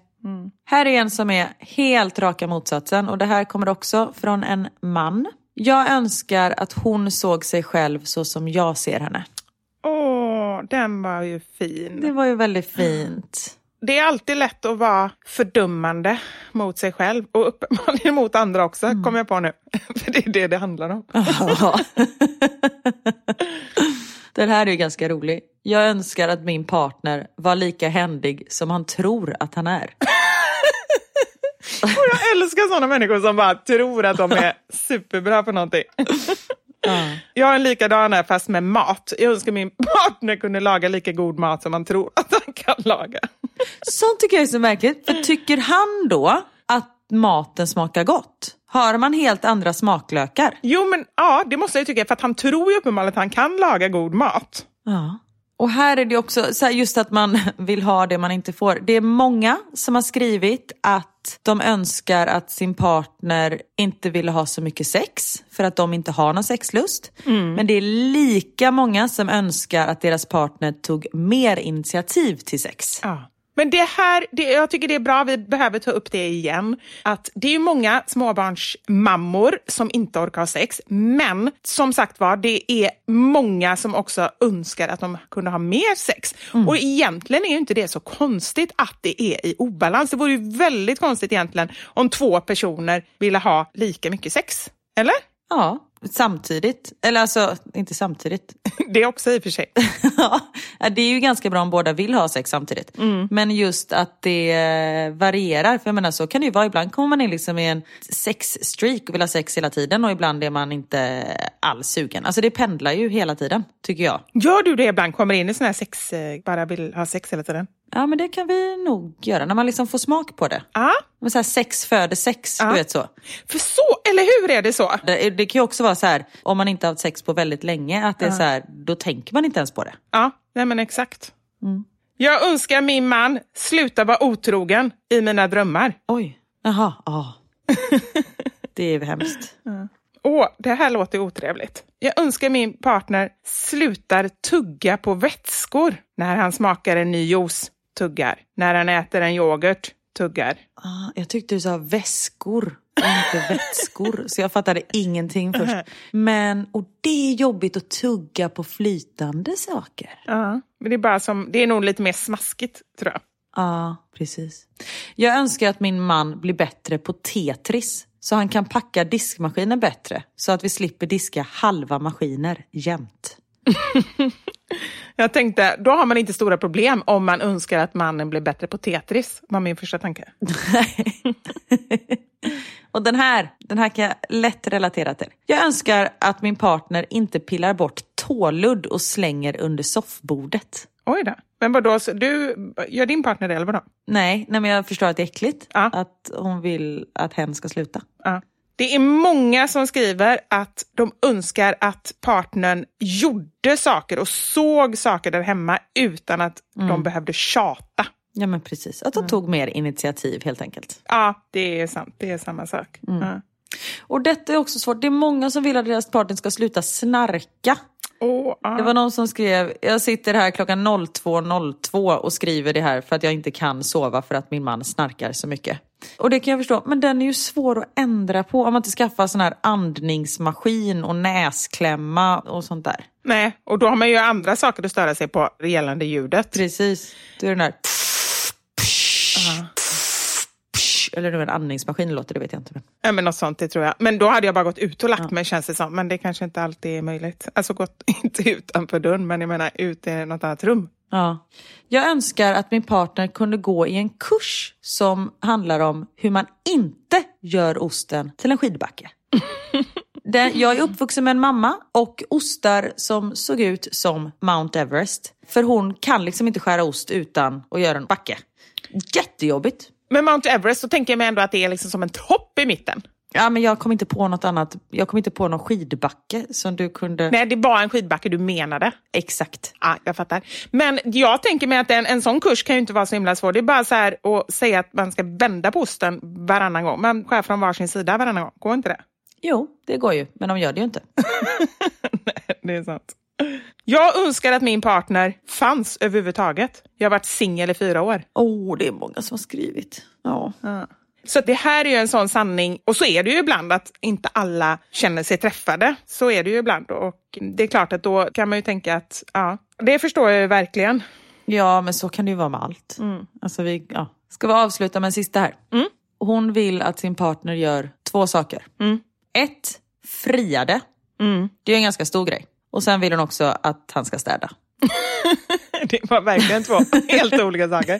Här är en som är helt raka motsatsen och det här kommer också från en man. Jag önskar att hon såg sig själv så som jag ser henne. Åh, den var ju fin. Det var ju väldigt fint. det är alltid lätt att vara fördömande mot sig själv och uppenbarligen mot andra också, mm. kommer jag på nu. För det är det det handlar om. Den här är ju ganska rolig. Jag önskar att min partner var lika händig som han tror att han är. och jag älskar sådana människor som bara tror att de är superbra på någonting. Uh. Jag har en likadan här fast med mat. Jag önskar min partner kunde laga lika god mat som man tror att han kan laga. Sånt tycker jag är så märkligt. För tycker han då att maten smakar gott? Har man helt andra smaklökar? Jo, men ja, det måste jag tycka. För att han tror ju uppenbarligen att han kan laga god mat. Ja. Och här är det också så just att man vill ha det man inte får. Det är många som har skrivit att de önskar att sin partner inte ville ha så mycket sex för att de inte har någon sexlust. Mm. Men det är lika många som önskar att deras partner tog mer initiativ till sex. Ja. Men det här, det, jag tycker det är bra, vi behöver ta upp det igen. Att det är ju många småbarnsmammor som inte orkar ha sex, men som sagt var, det är många som också önskar att de kunde ha mer sex. Mm. Och egentligen är ju inte det så konstigt att det är i obalans. Det vore ju väldigt konstigt egentligen om två personer ville ha lika mycket sex. Eller? Ja, samtidigt. Eller alltså, inte samtidigt. Det också i och för sig. ja, det är ju ganska bra om båda vill ha sex samtidigt. Mm. Men just att det varierar. För jag menar så kan det ju vara. Ibland kommer man in liksom i en sexstreak och vill ha sex hela tiden och ibland är man inte alls sugen. Alltså det pendlar ju hela tiden, tycker jag. Gör du det ibland? Kommer in i sån här sex, eh, bara vill ha sex hela tiden? Ja men det kan vi nog göra när man liksom får smak på det. Ja. Så här, sex föder sex, ja. du vet så. För så, eller hur är det så? Det, det kan ju också vara så här, om man inte har haft sex på väldigt länge, att det ja. är så här, då tänker man inte ens på det. Ja, nej men exakt. Mm. Jag önskar min man sluta vara otrogen i mina drömmar. Oj, jaha, ja. det är hemskt. Ja. Åh, det här låter otrevligt. Jag önskar min partner slutar tugga på vätskor när han smakar en ny juice tuggar. När han äter en yoghurt, tuggar. Ah, jag tyckte du sa väskor och inte vätskor. Så jag fattade ingenting först. Men, och det är jobbigt att tugga på flytande saker. Ja, men det är bara som, det är nog lite mer smaskigt tror jag. Ja, precis. Jag önskar att min man blir bättre på Tetris. Så han kan packa diskmaskinen bättre. Så att vi slipper diska halva maskiner jämt. Jag tänkte, då har man inte stora problem om man önskar att mannen blir bättre på Tetris, var min första tanke. Och den här, den här kan jag lätt relatera till. Jag önskar att min partner inte pillar bort tåludd och slänger under soffbordet. Oj då. Men vadå, du, gör din partner det eller vadå? Nej, nej men jag förstår att det är äckligt. Ja. Att hon vill att hen ska sluta. Ja. Det är många som skriver att de önskar att partnern gjorde saker och såg saker där hemma utan att mm. de behövde tjata. Ja men precis, att de mm. tog mer initiativ helt enkelt. Ja, det är sant. Det är samma sak. Mm. Ja. Och detta är också svårt. Det är många som vill att deras partner ska sluta snarka. Oh, ah. Det var någon som skrev, jag sitter här klockan 02.02 .02 och skriver det här för att jag inte kan sova för att min man snarkar så mycket. Och det kan jag förstå, men den är ju svår att ändra på om man inte skaffar sån här andningsmaskin och näsklämma och sånt där. Nej, och då har man ju andra saker att störa sig på gällande ljudet. Precis, det är den där eller nu en andningsmaskin låter, det vet jag inte. Men. Ja, men något sånt, det tror jag. Men då hade jag bara gått ut och lagt ja. mig känns det som. Men det kanske inte alltid är möjligt. Alltså gått, inte utanför dörren, men jag menar ut i något annat rum. Ja. Jag önskar att min partner kunde gå i en kurs som handlar om hur man inte gör osten till en skidbacke. Den, jag är uppvuxen med en mamma och ostar som såg ut som Mount Everest. För hon kan liksom inte skära ost utan att göra en backe. Jättejobbigt. Men Mount Everest, så tänker jag mig ändå att det är liksom som en topp i mitten. Ja, men jag kom inte på något annat. Jag kom inte på någon skidbacke som du kunde... Nej, det var en skidbacke du menade. Exakt. Ja, jag fattar. Men jag tänker mig att en, en sån kurs kan ju inte vara så himla svår. Det är bara så här att säga att man ska vända på osten varannan gång. Man skär från varsin sida varannan gång. Går inte det? Jo, det går ju. Men de gör det ju inte. Nej, det är sant. Jag önskar att min partner fanns överhuvudtaget. Jag har varit singel i fyra år. Åh, oh, det är många som har skrivit. Ja. ja. Så det här är ju en sån sanning, och så är det ju ibland att inte alla känner sig träffade. Så är det ju ibland och det är klart att då kan man ju tänka att, ja, det förstår jag ju verkligen. Ja, men så kan det ju vara med allt. Alltså vi, ja. Ska vi avsluta med en sista här? Hon vill att sin partner gör två saker. Ett, fria det. Det är en ganska stor grej. Och sen vill hon också att han ska städa. Det var verkligen två helt olika saker.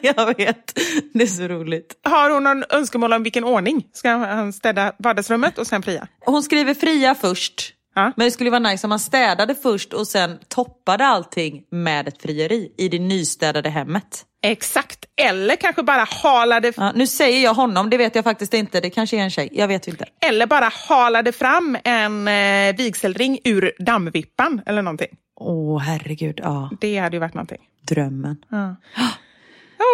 Jag vet, det är så roligt. Har hon någon önskemål om vilken ordning? Ska han städa vardagsrummet och sen fria? Hon skriver fria först. Ja. Men det skulle vara nice om man städade först och sen toppade allting med ett frieri i det nystädade hemmet. Exakt. Eller kanske bara halade, Ja, nu säger jag honom, det vet jag faktiskt inte. Det kanske är en tjej, jag vet inte. eller bara halade fram en eh, vigselring ur dammvippan eller någonting. Åh herregud, ja. Det hade ju varit någonting. Drömmen.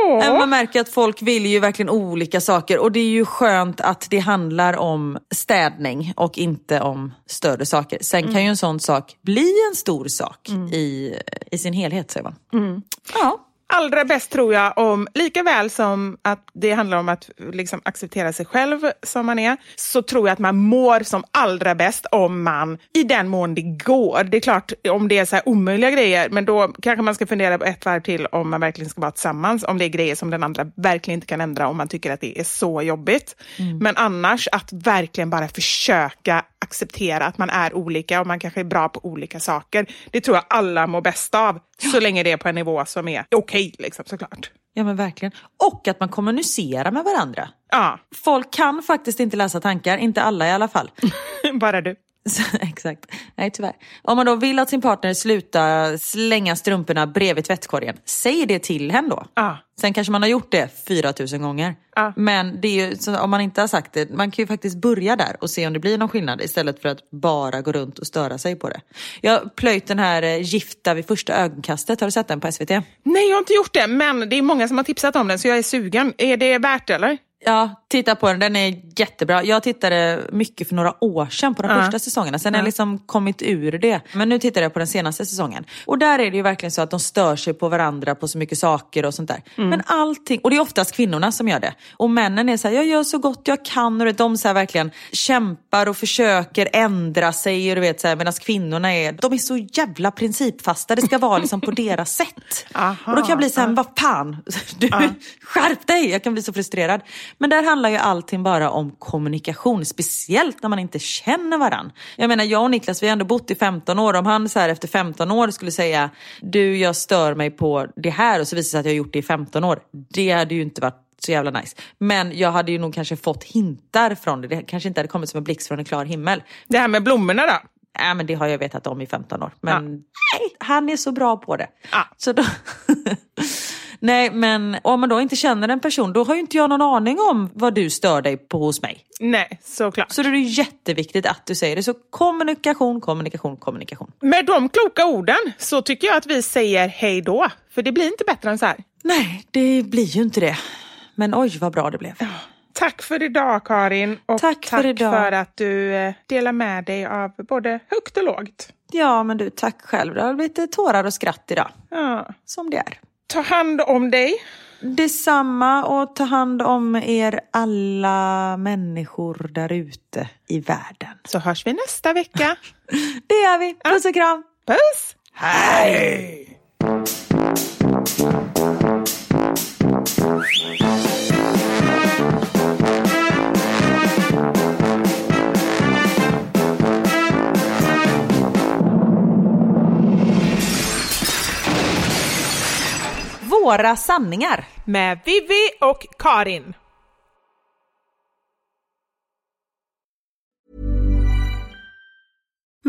Åh. Men Man märker att folk vill ju verkligen olika saker och det är ju skönt att det handlar om städning och inte om större saker. Sen kan ju en sån sak bli en stor sak i, i sin helhet säger man. Ja. Allra bäst tror jag om, lika väl som att det handlar om att liksom acceptera sig själv som man är, så tror jag att man mår som allra bäst om man, i den mån det går, det är klart om det är så här omöjliga grejer, men då kanske man ska fundera på ett varv till om man verkligen ska vara tillsammans, om det är grejer som den andra verkligen inte kan ändra om man tycker att det är så jobbigt. Men annars att verkligen bara försöka acceptera att man är olika och man kanske är bra på olika saker. Det tror jag alla mår bäst av, så länge det är på en nivå som är okej, liksom, såklart. ja men verkligen. Och att man kommunicerar med varandra. Ja, Folk kan faktiskt inte läsa tankar, inte alla i alla fall. bara du. Exakt. Nej tyvärr. Om man då vill att sin partner sluta slänga strumporna bredvid tvättkorgen, säg det till henne då. Ja. Sen kanske man har gjort det 4000 gånger. Ja. Men det är ju, om man inte har sagt det, man kan ju faktiskt börja där och se om det blir någon skillnad istället för att bara gå runt och störa sig på det. Jag har plöjt den här eh, Gifta vid första ögonkastet, har du sett den på SVT? Nej, jag har inte gjort det, men det är många som har tipsat om den, så jag är sugen. Är det värt det, eller? Ja, titta på den. Den är jättebra. Jag tittade mycket för några år sedan på de Ja. första säsongerna. Sen har jag liksom kommit ur det. Men nu tittar jag på den senaste säsongen. Och där är det ju verkligen så att de stör sig på varandra på så mycket saker och sånt där. Men allting, och det är oftast kvinnorna som gör det. Och männen är så här, jag gör så gott jag kan. Och de så här verkligen kämpar och försöker ändra sig. Och du vet, så här, medan kvinnorna är, de är så jävla principfasta. Det ska vara liksom på deras sätt. Aha, och då kan jag bli så här, vad fan, du, skärp dig! Jag kan bli så frustrerad. Men där handlar ju allting bara om kommunikation, speciellt när man inte känner varann. Jag menar, jag och Niklas, vi har ändå bott i 15 år. Om han så här efter 15 år skulle säga, du jag stör mig på det här och så visar det sig att jag har gjort det i 15 år. Det hade ju inte varit så jävla nice. Men jag hade ju nog kanske fått hintar från det. Det kanske inte hade kommit som en blixt från en klar himmel. Det här med blommorna då? Nej, men det har jag vetat om i 15 år. Men nej, han är så bra på det. Ja. Så då... nej, men om man då inte känner en person, då har ju inte jag någon aning om vad du stör dig på hos mig. Nej, såklart. Så då är det jätteviktigt att du säger det. Så kommunikation, kommunikation, kommunikation. Med de kloka orden så tycker jag att vi säger hej då, för det blir inte bättre än så här. Nej, det blir ju inte det. Men oj vad bra det blev. Tack för idag Karin och Tack för idag. för att du eh, delar med dig av både högt och lågt. Ja, men du, tack själv. Det har blivit lite tårar och skratt idag. Ja. Som det är. Ta hand om dig. Detsamma och ta hand om er alla människor där ute i världen. Så hörs vi nästa vecka. Det gör vi. Puss och kram. Puss! Hej! Våra sanningar. Med Vivi och Karin.